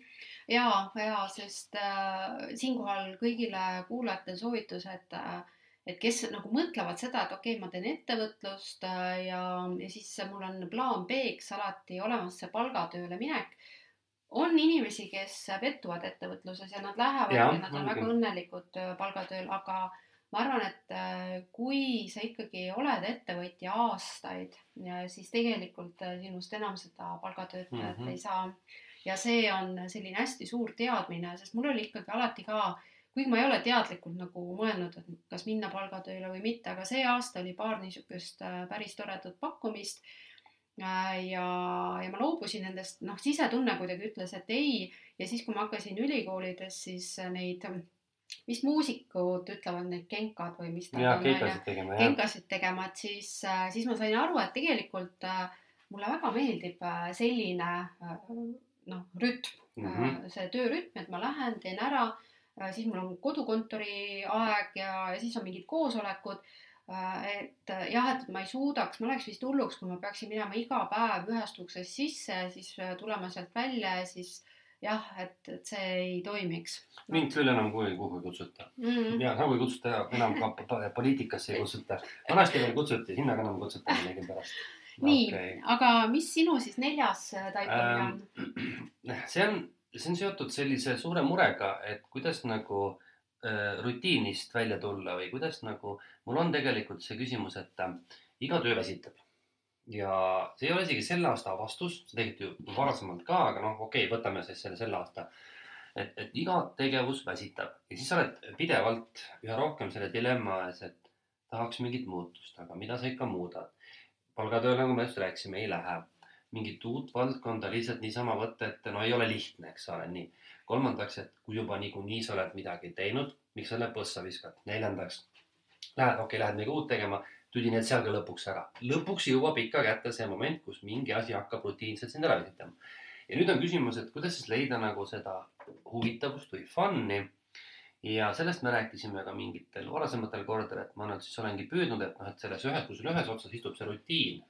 ja, ja sest äh, siinkohal kõigile kuulajatele soovitus, et äh, et kes nagu mõtlevad seda, et okei okay,, ma teen ettevõtlust äh, ja, ja siis mul on plaan B-ks alati olemas see palgatööle minek. On inimesi, kes pettuvad ettevõtluses ja nad lähevad ja, ja nad on väga õnnelikud äh, palgatööl, aga ma arvan, et äh, kui sa ikkagi oled ettevõtja aastaid, siis tegelikult äh, sinust enam seda palgatöötajat mm. -hmm. ei saa. ja see on selline hästi suur teadmine, sest mul oli ikkagi alati ka, kuigi ma ei ole teadlikult nagu mõelnud, et kas minna palgatööle või mitte, aga see aasta oli paar niisugust päris toredat pakkumist. ja, ja ma loobusin nendest, noh, sisetunne kuidagi ütles, et ei ja siis, kui ma hakkasin ülikoolides, siis neid, mis muusikud ütlevad, need kenkad või mis nad ja on, on ju, keikasid tegema jah. kenkasid tegema, et siis, siis ma sain aru, et tegelikult äh, mulle väga meeldib äh, selline äh, noh, rütm mm. -hmm. see töörütm, et ma lähen, teen ära, siis mul on kodukontori aeg ja, ja siis on mingid koosolekud. Et äh, jah, et ma ei suudaks, ma oleks vist hulluks, kui ma peaksin minema iga päev ühest uksest sisse, siis äh, tulema sealt välja ja siis jah, et, et see ei toimiks mind küll enam kuhugi, kuhugi ei kutsuta mm. -hmm. ja nagu ei kutsuta enam ka po- poliitikasse ei kutsuta. vanasti veel kutsuti, sinna ka enam kutsuta millegipärast. nii okay., aga mis sinu siis neljas äh, taipamine on? see on, see on seotud sellise suure murega, et kuidas nagu äh, rutiinist välja tulla või kuidas nagu, mul on tegelikult see küsimus, et äh, iga töö väsitab. ja see ei ole isegi selle aasta avastus, see tegelikult ju varasemalt ka, aga noh, okei okay,, võtame siis selle selle aasta. et, et iga tegevus väsitab ja siis sa oled pidevalt üha rohkem selle dilemma ees, et tahaks mingit muutust, aga mida sa ikka muudad. palgatöö, nagu me just rääkisime, ei lähe mingit uut valdkonda lihtsalt niisama võtta, et no ei ole lihtne, eks ole, nii. kolmandaks, et kui juba niikuinii sa oled midagi teinud, miks selle põssa viskad? neljandaks, lähed, okei okay,, lähed midagi uut tegema, tuli need seal ka lõpuks ära. lõpuks jõuab ikka kätte see moment, kus mingi asi hakkab rutiinselt sind ära visitama. ja nüüd on küsimus, et kuidas siis leida nagu seda huvitavust või fun'i. ja sellest me rääkisime ka mingitel varasematel kordadel, et ma nüüd siis olengi püüdnud, et noh, et selles ühes, kui sul ühes otsas istub see rutiin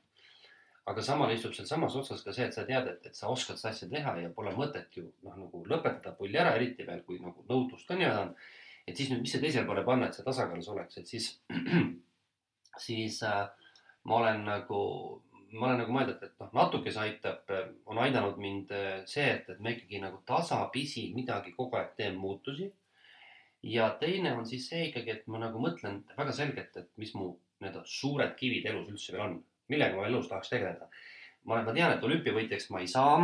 aga samal istub sealsamas otsas ka see, et sa tead, et, et sa oskad seda asja teha ja pole mõtet ju noh, nagu lõpetada pulli ära, eriti veel, kui nagu nõudlust ka nii-öelda on. Et siis nüüd, mis see teisele poole panna, et see tasakaalus oleks, et siis, siis äh, ma olen nagu, ma olen nagu mõelnud, et, noh, natuke see aitab, on aidanud mind äh, see, et, et ma ikkagi nagu tasapisi midagi kogu aeg teen muutusi. ja teine on siis see ikkagi, et ma nagu mõtlen väga selgelt, et mis mu need suured kivid elus üldse veel on millega ma elus tahaks tegeleda. ma, ma tean, et olümpiavõitjaks ma ei saa.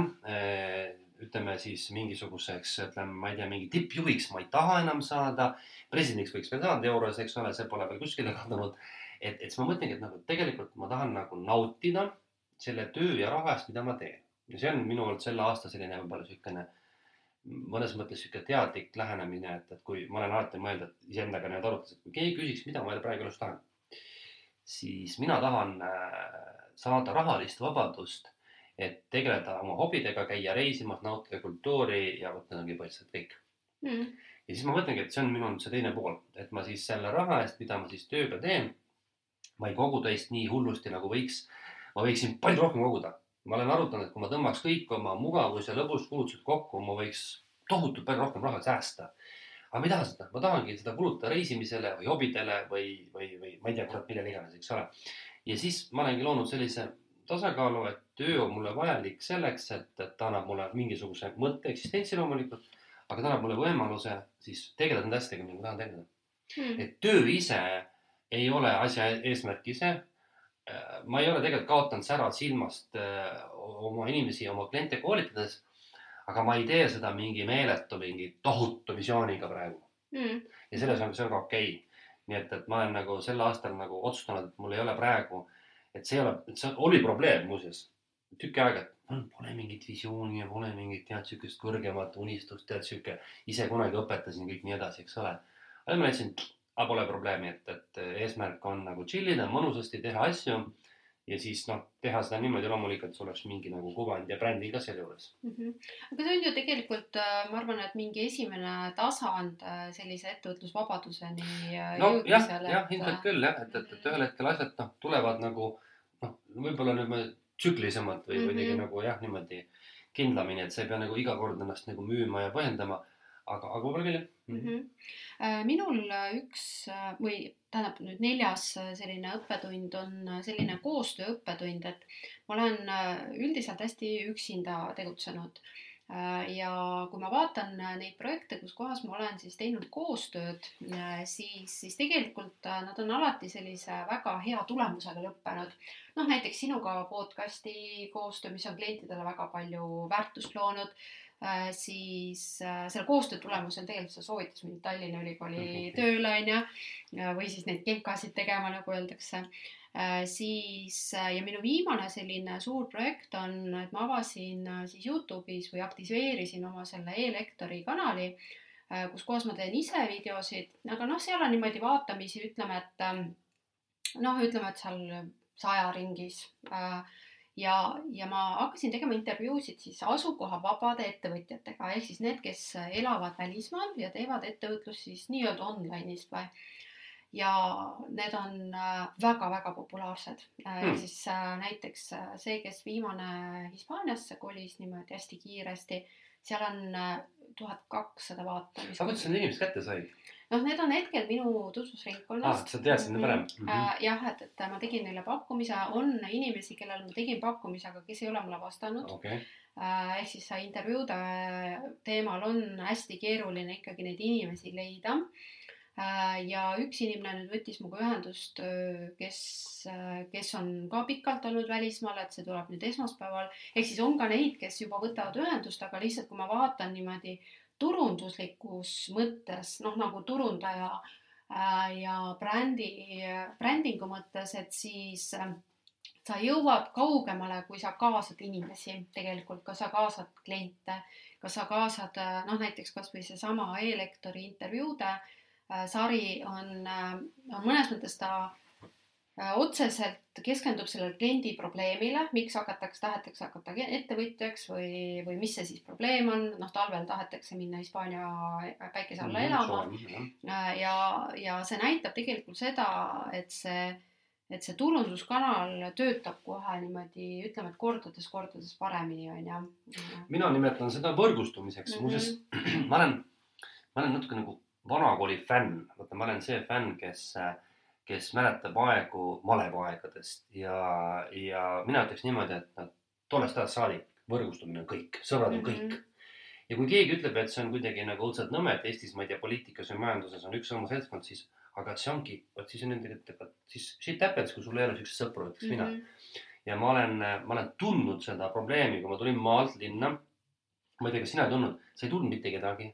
Ütleme siis mingisuguseks, ütleme, ma ei tea, mingi tippjuhiks ma ei taha enam saada. presidendiks võiks veel saada euros, eks ole, see pole veel kuskile kadunud. et, et siis ma mõtlengi, et nagu tegelikult ma tahan nagu nautida selle töö ja raha eest, mida ma teen. ja see on minu poolt selle aasta selline võib-olla niisugune mõnes mõttes sihuke teadlik lähenemine, et, et kui ma olen alati mõelnud, et iseendaga nii-öelda arutades, et kui keegi küsiks, mida ma praegu elus tahan, siis mina tahan äh, saada rahalist vabadust et tegeleda oma hobidega, käia reisimas, nautida kultuuri ja vot need ongi põhiliselt kõik. mm.. ja siis ma mõtlengi, et see on minu see teine pool, et ma siis selle raha eest, mida ma siis tööga teen, ma ei kogu teist nii hullusti nagu võiks. ma võiksin palju rohkem koguda. ma olen arutanud, et kui ma tõmbaks kõik oma mugavus ja lõbuskulutused kokku, ma võiks tohutult palju rohkem raha säästa. aga ma ei taha seda, ma tahangi seda kulutada reisimisele või hobidele või, või, või ma ei tea, kurat, millele iganes, eks ole. ja siis ma olengi loonud sellise tasakaalu, et töö on mulle vajalik selleks, et, et ta annab mulle mingisuguse mõtte, eksistentsi loomulikult, aga ta annab mulle võimaluse siis tegeleda nende asjadega, millega ma tahan tegeleda. Mm. et töö ise ei ole asja eesmärk ise. ma ei ole tegelikult kaotanud sära silmast äh, oma inimesi, oma kliente koolitades. aga ma ei tee seda mingi meeletu, mingi tohutu visiooniga praegu Mm. ja selles on, see on ka okei okay.. nii et, et ma olen nagu sel aastal nagu otsustanud, et mul ei ole praegu, et see ei ole, see oli probleem muuseas tükk aega, et mul pole mingit visiooni ja pole mingit tead siukest kõrgemat unistust, tead sihuke, ise kunagi õpetasin kõik nii edasi, eks ole. aga ma leidsin, aga pole probleemi, et, et eesmärk on nagu chill ida, mõnusasti teha asju ja siis noh, teha seda niimoodi loomulikult, sul oleks mingi nagu kuvand ja brändi ka sealjuures. Mhm. aga see on ju tegelikult, ma arvan, et mingi esimene tasand äh, sellise ettevõtlusvabaduseni äh, no jah, jõudmisel, jah, ilmselt küll jah, et, et, et ühel hetkel asjad noh, tulevad nagu võib-olla niimoodi tsüklilisemalt või kuidagi nagu jah, niimoodi kindlamini, et sa ei pea nagu iga kord ennast nagu müüma ja põhjendama. aga, aga võib-olla küll jah mm. Äh, minul äh, üks äh, või tähendab nüüd neljas selline õppetund on selline koostööõppetund, et ma olen üldiselt hästi üksinda tegutsenud. Ja kui ma vaatan äh, neid projekte, kus kohas ma olen siis teinud koostööd, siis, siis tegelikult äh, nad on alati sellise väga hea tulemusega lõppenud. noh, näiteks sinuga podcast'i koostöö, mis on klientidele väga palju väärtust loonud äh, siis äh, selle koostöö tulemusel tegelikult see soovitas mind Tallinna Ülikooli tööle onju või siis neid kenkasid tegema, nagu öeldakse. Siis äh, ja minu viimane selline suur projekt on, et ma avasin äh, siis Youtube'is või aktiveerisin oma selle e-lektori kanali, kus kohas ma teen ise videosid, aga noh, seal on niimoodi vaatamisi, ütleme, et ähm, noh, ütleme, et seal saja ringis äh, ja, ja ma hakkasin tegema intervjuusid siis asukohavabade ettevõtjatega ehk siis need, kes elavad välismaal ja teevad ettevõtlust siis nii-öelda online'ist või. Ja need on väga-väga populaarsed hmm., siis äh, näiteks äh, see, kes viimane Hispaaniasse kolis niimoodi hästi kiiresti, seal on äh, tuhat kakssada vaatamist. aga kuidas sa need inimesed kätte said? noh, need on hetkel minu tutvusringkonnast. sa teadsid neid varem mm? Äh, jah, et, et ma tegin neile pakkumise, on inimesi, kellele ma tegin pakkumise, aga kes ei ole mulle vastanud. okei, ehk siis intervjuude teemal on hästi keeruline ikkagi neid inimesi leida. Ja üks inimene nüüd võttis minuga ühendust, kes, kes on ka pikalt olnud välismaal, et see tuleb nüüd esmaspäeval. ehk siis on ka neid, kes juba võtavad ühendust, aga lihtsalt kui ma vaatan niimoodi turunduslikus mõttes, noh nagu turundaja äh, ja brändi, brändingu mõttes, et siis äh, sa jõuad kaugemale, kui sa kaasad inimesi tegelikult, kas sa kaasad kliente, kas sa kaasad äh, noh, näiteks kasvõi seesama e-lektori intervjuude äh, sari on, on mõnes mõttes ta äh, otseselt keskendub sellele kliendi probleemile, miks hakatakse, tahetakse hakata ettevõtjaks või, või mis see siis probleem on, noh talvel tahetakse minna Hispaania päikese alla elama. ja, ja see näitab tegelikult seda, et see, et see turunduskanal töötab kohe niimoodi, ütleme, et kordades-kordades paremini, onju. mina nimetan seda võrgustumiseks Mhm. mm, -hmm. muuseas ma olen, ma olen natuke nagu vanakooli fänn, vaata, ma olen see fänn, kes, kes mäletab aegu malevaegadest ja, ja mina ütleks niimoodi, et noh, tollest ajast saadik võrgustumine on kõik, sõbrad on kõik mm. -hmm. ja kui keegi ütleb, et see on kuidagi nagu õudselt nõme, et Eestis, ma ei tea, poliitikas või majanduses on üks sama seltskond, siis aga see ongi, vot siis on nendega, et siis shit happens, kui sul ei ole siukseid sõpru, ütleks mina. Mhm. ja ma olen, ma olen tundnud seda probleemi, kui ma tulin maalt linna. ma ei tea, kas sina ei tundnud, sa ei tundnud mitte kedagi.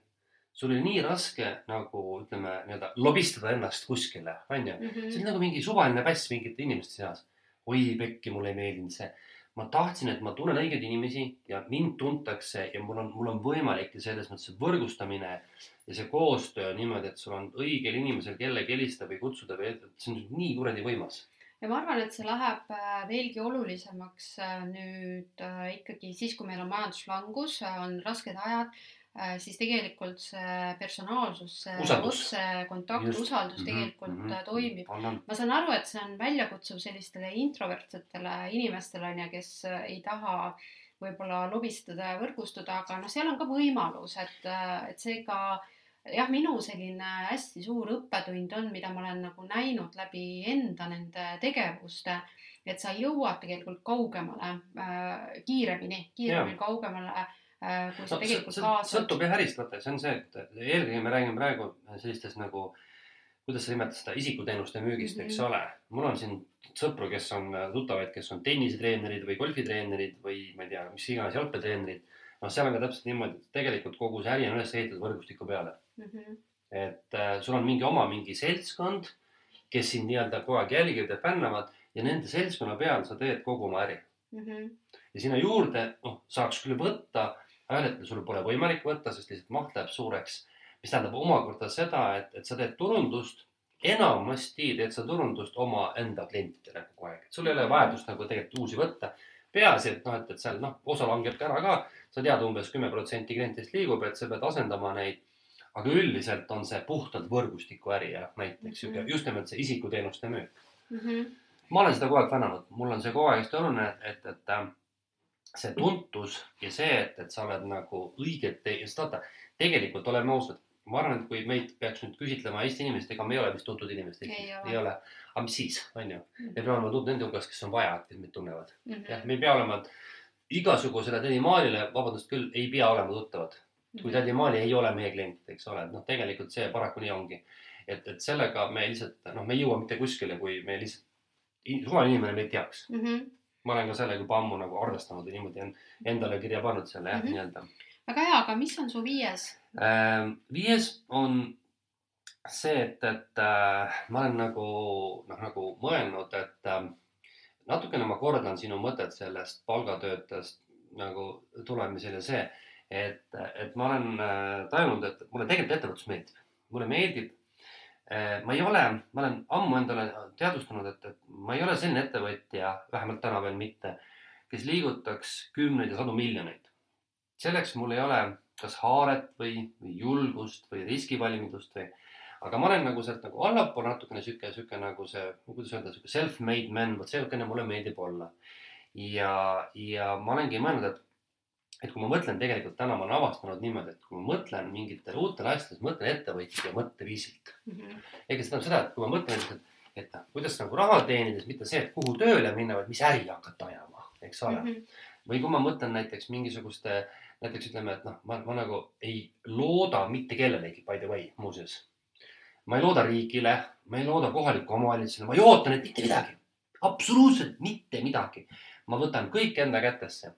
Sul oli nii raske nagu ütleme nii-öelda lobistada ennast kuskile, onju. Mhm. see oli nagu mingi suvaline päss mingite inimeste seas. oi pekki, mulle ei meeldinud see. ma tahtsin, et ma tunnen õigeid inimesi ja mind tuntakse ja mul on, mul on võimalik ja selles mõttes võrgustamine ja see koostöö niimoodi, et sul on õigel inimesel kellegi helistada või kutsuda või, see on nii kuradi võimas. ja ma arvan, et see läheb äh, veelgi olulisemaks äh, nüüd äh, ikkagi siis, kui meil on majanduslangus, on rasked ajad, siis tegelikult see personaalsus, see otsekontakt, usaldus mm -hmm. tegelikult mm -hmm. toimib. ma saan aru, et see on väljakutsuv sellistele introvertsetele inimestele on ju, kes ei taha võib-olla lobistada ja võrgustuda, aga noh, seal on ka võimalus, et, et seega jah, minu selline hästi suur õppetund on, mida ma olen nagu näinud läbi enda nende tegevuste, et sa jõuad tegelikult kaugemale äh, kiiremini, kiiremini ja. kaugemale äh, kui sa no, tegelikult kaasad. sõltub jah ärist, vaata, see on see, et eelkõige me räägime praegu sellistest nagu kuidas sa nimetad seda isikuteenuste müügist mm, -hmm. eks mhm. ole. mul on siin sõpru, kes on tuttavaid, kes on tennisetreenerid või golfitreenerid või ma ei tea, mis iganes jalgpallitreenerid noh, seal on ka täpselt niimoodi, et tegelikult kogu see äri on üles ehitatud võrgustiku peale mm. -hmm. et äh, sul on mingi oma mingi seltskond, kes sind nii-öelda kogu aeg jälgivad ja fännavad ja nende seltskonna peal sa teed kogu oma äri mm. -hmm. ja sinna juurde, noh, saaks küll võtta, hetkel sul pole võimalik võtta, sest lihtsalt maht läheb suureks. mis tähendab omakorda seda, et, et sa teed turundust enamasti teed sa turundust omaenda klientidele kogu aeg, et sul ei ole vajadust nagu tegelikult uusi võtta. peaasi, et noh, et, et seal noh, osa langeb ka ära ka, sa tead umbes kümme protsenti klientidest liigub, et sa pead asendama neid. aga üldiselt on see puhtalt võrgustiku äri ja näiteks mm -hmm. just nimelt see isikuteenuste müük mm. -hmm. ma olen seda kogu aeg fännanud, mul on see kogu aeg hästi oluline, et, et äh, see tuntus ja see, et, et sa oled nagu õiget, sest vaata, tegelikult oleme ausad, ma arvan, et kui meid peaks nüüd küsitlema Eesti inimesed, ega me ei ole vist tuntud inimesed Eestis, ei ole. aga mis siis, on ju, me peame olema tuntud nende hulgas, kes on vaja, et meid tunnevad mm. -hmm. jah, me ei pea olema igasugusele tädi Maalile, vabandust küll, ei pea olema tuttavad. kui mhm. tädi Maali ei ole meie klient, eks ole, et noh, tegelikult see paraku nii ongi. et, et sellega me lihtsalt noh, me ei jõua mitte kuskile, kui me lihtsalt, suvaline inimene meid teaks mm. -hmm. Ma olen ka sellega juba ammu nagu arvestanud ja niimoodi on endale kirja pannud selle jah mm -hmm., nii-öelda. väga hea, aga mis on su viies äh,? viies on see, et, et äh, ma olen nagu noh, nagu mõelnud, et äh, natukene ma kordan sinu mõtet sellest palgatöötajast nagu tulemisel ja see, et, et ma olen äh, tajunud, et mulle tegelikult ettevõtlus meeldib, mulle meeldib. Äh, ma ei ole, ma olen ammu endale teadvustanud, et, et ma ei ole selline ettevõtja, vähemalt täna veel mitte, kes liigutaks kümneid ja sadu miljoneid. selleks mul ei ole kas haaret või, või julgust või riskivalmidust või aga ma olen nagu sealt nagu allapoole natukene sihuke, sihuke nagu see, kuidas öelda, sihuke self-made man, vot sihukene mulle meeldib olla. ja, ja ma olengi mõelnud, et, et kui ma mõtlen tegelikult täna ma olen avastanud niimoodi, et kui ma mõtlen mingitele uutele asjadele, mõtlen ettevõtja mõtteviisilt mm. -hmm. ega see tähendab seda, et kui ma mõtlen lihtsalt, et noh, kuidas nagu raha teenides, mitte see, et kuhu tööle minna, vaid mis äri hakata ajama, eks ole mm. -hmm. või kui ma mõtlen näiteks mingisuguste, näiteks ütleme, et noh, ma, ma nagu ei looda mitte kellelegi, by the way, muuseas ma ei looda riigile, ma ei looda kohalikule omavalitsusele, ma ei oota neilt mitte midagi. absoluutselt mitte midagi. ma võtan kõik enda kätesse.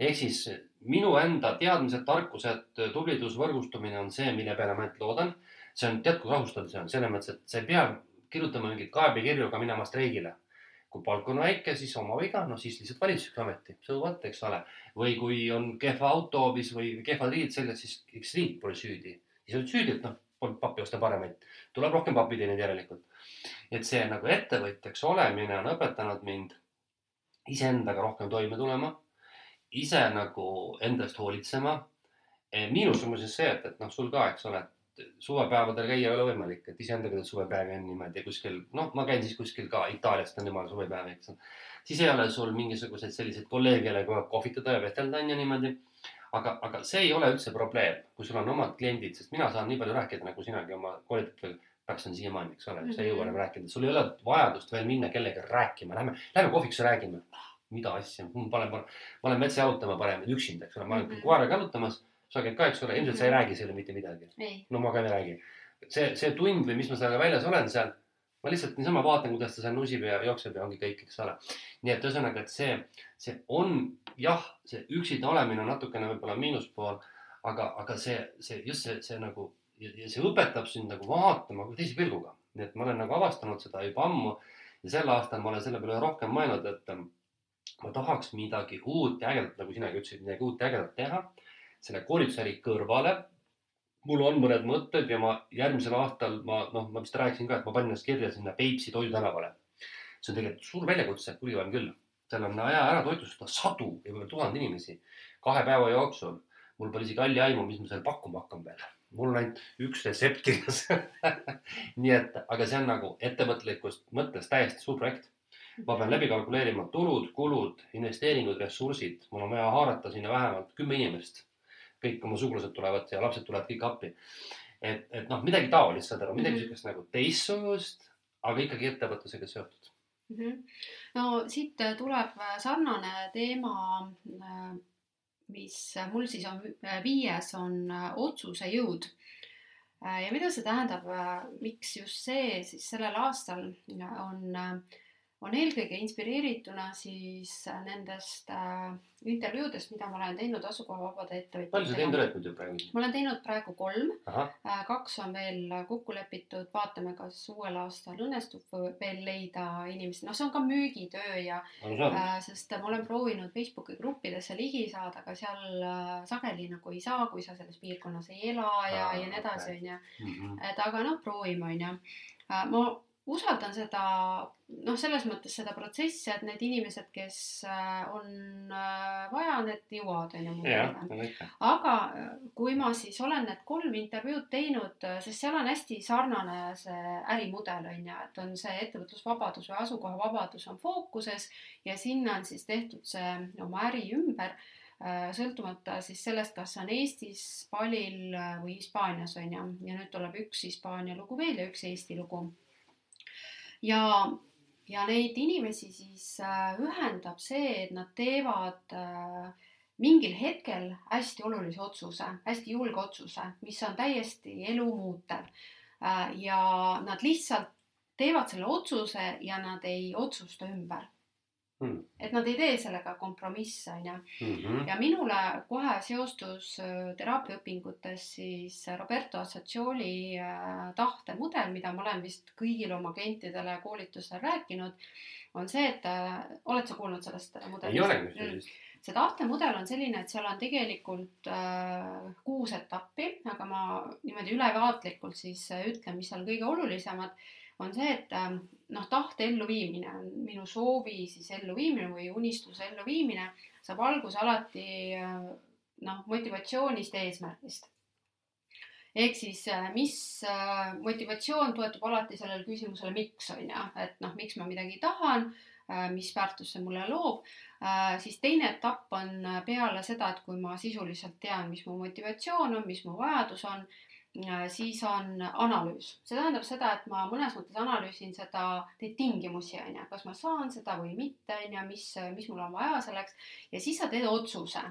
ehk siis minu enda teadmised, tarkused, tublidus, võrgustumine on see, mille peale ma ainult loodan. see on, tead kui rahustav see on, selles mõttes, et sa ei pea kirjutama mingeid kaebekirju ega minema streigile kui palk on väike, siis oma viga, no siis lihtsalt valitsuseks ameti, so what, eks ole. või kui on kehva autoobis või kehvad riided seljas, siis eks riik pole süüdi. siis oled süüdi, et noh, polnud pappi osta paremaid. tuleb rohkem pappi teenida järelikult. et see nagu ettevõtjaks olemine on õpetanud mind iseendaga rohkem toime tulema. Ise nagu endast hoolitsema. Eh, miinus on muuseas see, et, et noh, sul ka, eks ole, et suvepäevadel käia ei ole võimalik, et iseendaga teed suvepäevi on niimoodi kuskil, noh, ma käin siis kuskil ka Itaaliast on jumala suvepäev, eks. siis ei ole sul mingisuguseid selliseid kolleege, kellega aeg kohvitada ja vestelda on ju niimoodi aga, aga see ei ole üldse probleem, kui sul on omad kliendid, sest mina saan nii palju rääkida, nagu sinagi oma koolitajatel peaks on siiamaani, eks ole sa ei jõua enam rääkida, sul ei ole vajadust veel minna kellegagi rääkima, lähme, lähme kohvikusse räägime. Mida asja, ma panen, ma lähen metsa jalutama parem üksinda, eks ole, ma olen mm -hmm. koeraga jalutamas, sa käid ka, eks ole, ilmselt sa ei mhm. räägi selle mitte midagi. no ma ka ei räägi. see, see tund või mis ma sellega väljas olen seal ma lihtsalt niisama vaatan, kuidas ta seal nusib ja jookseb ja ongi kõik, eks ole. nii et ühesõnaga, et see, see on jah, see üksinda olemine on natukene võib-olla miinuspool, aga, aga see, see just see, see nagu ja, ja see õpetab sind nagu vaatama teise pilguga. nii et ma olen nagu avastanud seda juba ammu ja sel aastal ma olen selle peale rohkem mõelnud, et ähm, ma tahaks midagi uut ja ägedat, nagu sinagi ütlesid, midagi uut ja ägedat teha selle koolitusäri kõrvale mul on mõned mõtted ja ma järgmisel aastal ma noh, ma vist rääkisin ka, et ma panin ennast kirja sinna Peipsi Toidu tänavale. see on tegelikult suur väljakutse, kulivaim küll. seal on vaja ära toitlustada sadu ja võib-olla tuhande inimesi kahe päeva jooksul. mul pole isegi halli aimu, mis ma seal pakkuma hakkan veel. mul on ainult üks retsept kirjas nii et, aga see on nagu ettevõtlikust mõttes täiesti suur projekt ma pean läbi kalkuleerima tulud, kulud, investeeringud, ressursid, mul on vaja haarata sinna vähemalt kümme inimest. kõik oma sugulased tulevad ja lapsed tulevad kõik appi. et, et noh, midagi taolist, saad aru, midagi mm -hmm. sihukest nagu teistsugust, aga ikkagi ettevõtlusega seotud mm. -hmm. no siit tuleb sarnane teema, mis mul siis on viies, on otsuse jõud ja mida see tähendab, miks just see siis sellel aastal on äh, on eelkõige inspireerituna siis äh, nendest äh, intervjuudest, mida ma olen teinud asukohavabade ettevõtjatega. palju sa teinud oled muidu praegu? ma olen teinud praegu kolm. Äh, kaks on veel kokku lepitud, vaatame, kas uuel aastal õnnestub veel leida inimesi, noh, see on ka müügitöö ja äh, sest ma olen proovinud Facebooki gruppidesse ligi saada, aga seal äh, sageli nagu ei saa, kui sa selles piirkonnas ei ela ja, ja nii edasi, onju. Mhm. et aga noh, proovime, onju. Äh, ma usaldan seda, noh, selles mõttes seda protsessi, et need inimesed, kes äh, on äh, vaja, need jõuavad, on ju, mu juurde. aga äh, kui ma siis olen need kolm intervjuud teinud, sest seal on hästi sarnane see ärimudel, on ju, et on see ettevõtlusvabadus või asukohavabadus on fookuses ja sinna on siis tehtud see oma äri ümber sõltumata siis sellest, kas on Eestis, Palil või Hispaanias on ju, ja nüüd tuleb üks Hispaania lugu veel ja üks Eesti lugu ja, ja neid inimesi siis äh, ühendab see, et nad teevad äh, mingil hetkel hästi olulise otsuse, hästi julge otsuse, mis on täiesti elu muutev. Äh, ja nad lihtsalt teevad selle otsuse ja nad ei otsusta ümber Hmm. et nad ei tee sellega kompromisse, onju. Mhm. ja minule kohe seostus äh, teraapiaõpingutes siis Roberto Assagioli äh, tahtemudel, mida ma olen vist kõigile oma klientidele koolitustel rääkinud, on see, et äh, oled sa kuulnud sellest mudelist? ei ole sellist mm. see tahtemudel on selline, et seal on tegelikult äh, kuus etappi, aga ma niimoodi ülevaatlikult siis ütlen, mis seal kõige olulisemad on see, et ähm, noh, tahte elluviimine on minu soovi siis elluviimine või unistuse elluviimine saab alguse alati äh, noh, motivatsioonist, eesmärgist. ehk siis äh, mis äh, motivatsioon toetub alati sellele küsimusele, miks on ju, et noh, miks ma midagi tahan, mis väärtust see mulle loob, siis teine etapp on peale seda, et kui ma sisuliselt tean, mis mu motivatsioon on, mis mu vajadus on siis on analüüs, see tähendab seda, et ma mõnes mõttes analüüsin seda, neid tingimusi on ju, kas ma saan seda või mitte on ju, mis, mis mul on vaja selleks. Ja siis sa teed otsuse.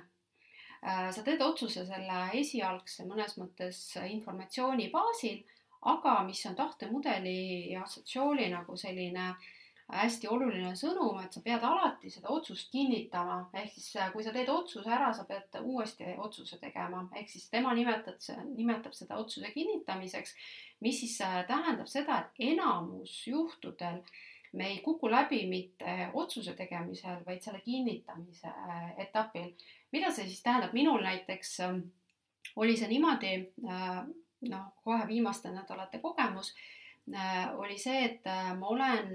Äh, sa teed otsuse selle esialgse mõnes mõttes informatsiooni baasil, aga mis on tahtemudeli ja assotsiaali nagu selline äh, hästi oluline sõnum, et sa pead alati seda otsust kinnitama, ehk siis äh, kui sa teed otsuse ära, sa pead uuesti otsuse tegema, ehk siis tema nimetab, nimetab seda otsuse kinnitamiseks, mis siis äh, tähendab seda, et enamus juhtudel me ei kuku läbi mitte otsuse tegemisel, vaid selle kinnitamise äh, etapil. mida see siis tähendab, minul näiteks ähm, oli see niimoodi, noh, kohe viimaste nädalate kogemus oli see, et ma olen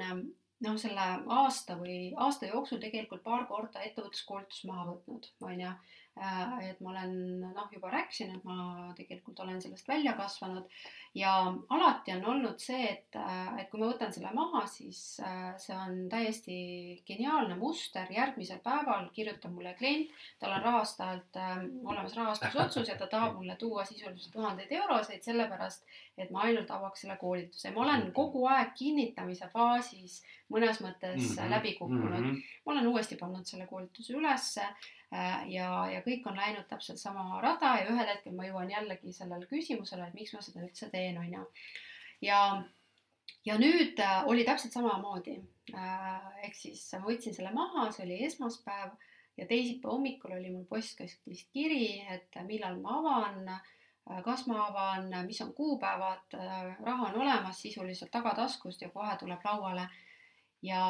noh, selle aasta või aasta jooksul tegelikult paar korda ettevõtluskoolitust maha võtnud, on ju. Äh, et ma olen noh, juba rääkisin, et ma tegelikult olen sellest välja kasvanud ja alati on olnud see, et, äh, et kui ma võtan selle maha, siis äh, see on täiesti geniaalne muster, järgmisel päeval kirjutab mulle klient, tal on rahastajalt äh, olemas rahastusotsus ja ta tahab mulle tuua sisuliselt tuhandeid euroseid, sellepärast et ma ainult avaks selle koolituse. ma olen kogu aeg kinnitamise faasis mõnes mõttes mm -hmm. läbi kukkunud mm. -hmm. ma olen uuesti pannud selle koolituse ülesse Äh, ja, ja kõik on läinud täpselt sama rada ja ühel hetkel ma jõuan jällegi sellele küsimusele, et miks ma seda üldse teen, on ju. ja, ja nüüd äh, oli täpselt samamoodi. Äh, ehk siis ma võtsin selle maha, see oli esmaspäev ja teisipäeva hommikul oli mul postkastis kiri, et millal ma avan kas ma avan, mis on kuupäevad, raha on olemas sisuliselt tagataskust ja kohe tuleb lauale. ja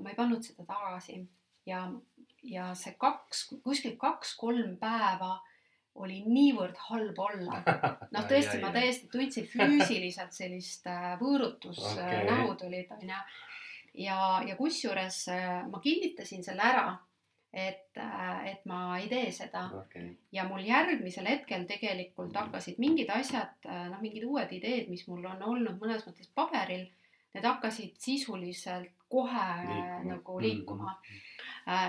ma ei pannud seda tagasi ja ja see kaks, kuskil kaks-kolm päeva oli niivõrd halb olla. noh, tõesti, ma täiesti tundsin füüsiliselt sellist äh, võõrutust äh, okay., nähud olid, onju. ja, ja kusjuures äh, ma kinnitasin selle ära, et, et ma ei tee seda okei, ja mul järgmisel hetkel tegelikult hakkasid mingid asjad, noh, mingid uued ideed, mis mul on olnud mõnes mõttes paberil, need hakkasid sisuliselt kohe Liikuma. nagu liikuma.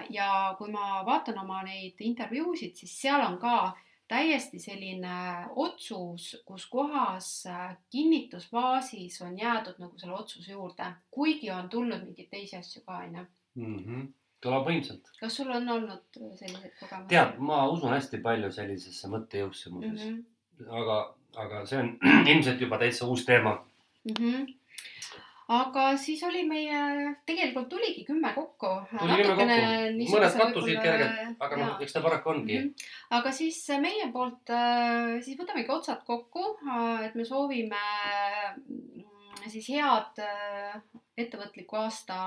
ja kui ma vaatan oma neid intervjuusid, siis seal on ka täiesti selline otsus, kus kohas äh, kinnitusfaasis on jäädud nagu selle otsuse juurde, kuigi on tulnud mingeid teisi asju ka, onju. Kõlab võimsalt. kas sul on olnud selliseid kogemusi? tead, ma usun hästi palju sellisesse mõttejõusse muuseas mm. mm. -hmm. aga, aga see on ilmselt juba täitsa uus teema. mm. -hmm. aga siis oli meie, tegelikult tuligi kümme kokku. Mõned kattusid kergelt, aga noh, eks ta paraku ongi mm. -hmm. aga siis meie poolt, siis võtamegi otsad kokku, et me soovime mm, siis head äh, ettevõtliku aasta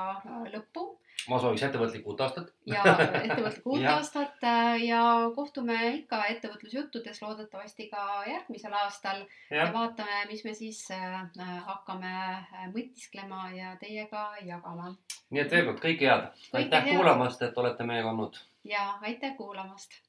lõppu. Ma sooviks ettevõtlikku uut aastat. ja ettevõtlikku uut aastat äh, ja kohtume ikka ettevõtlusjuttudes loodetavasti ka järgmisel aastal. Ja. Jah, vaatame, mis me siis äh, hakkame äh, mõtisklema ja teiega jagama. Nii et veel kord kõike head. Aitäh kuulamast, et olete meiega olnud. ja aitäh kuulamast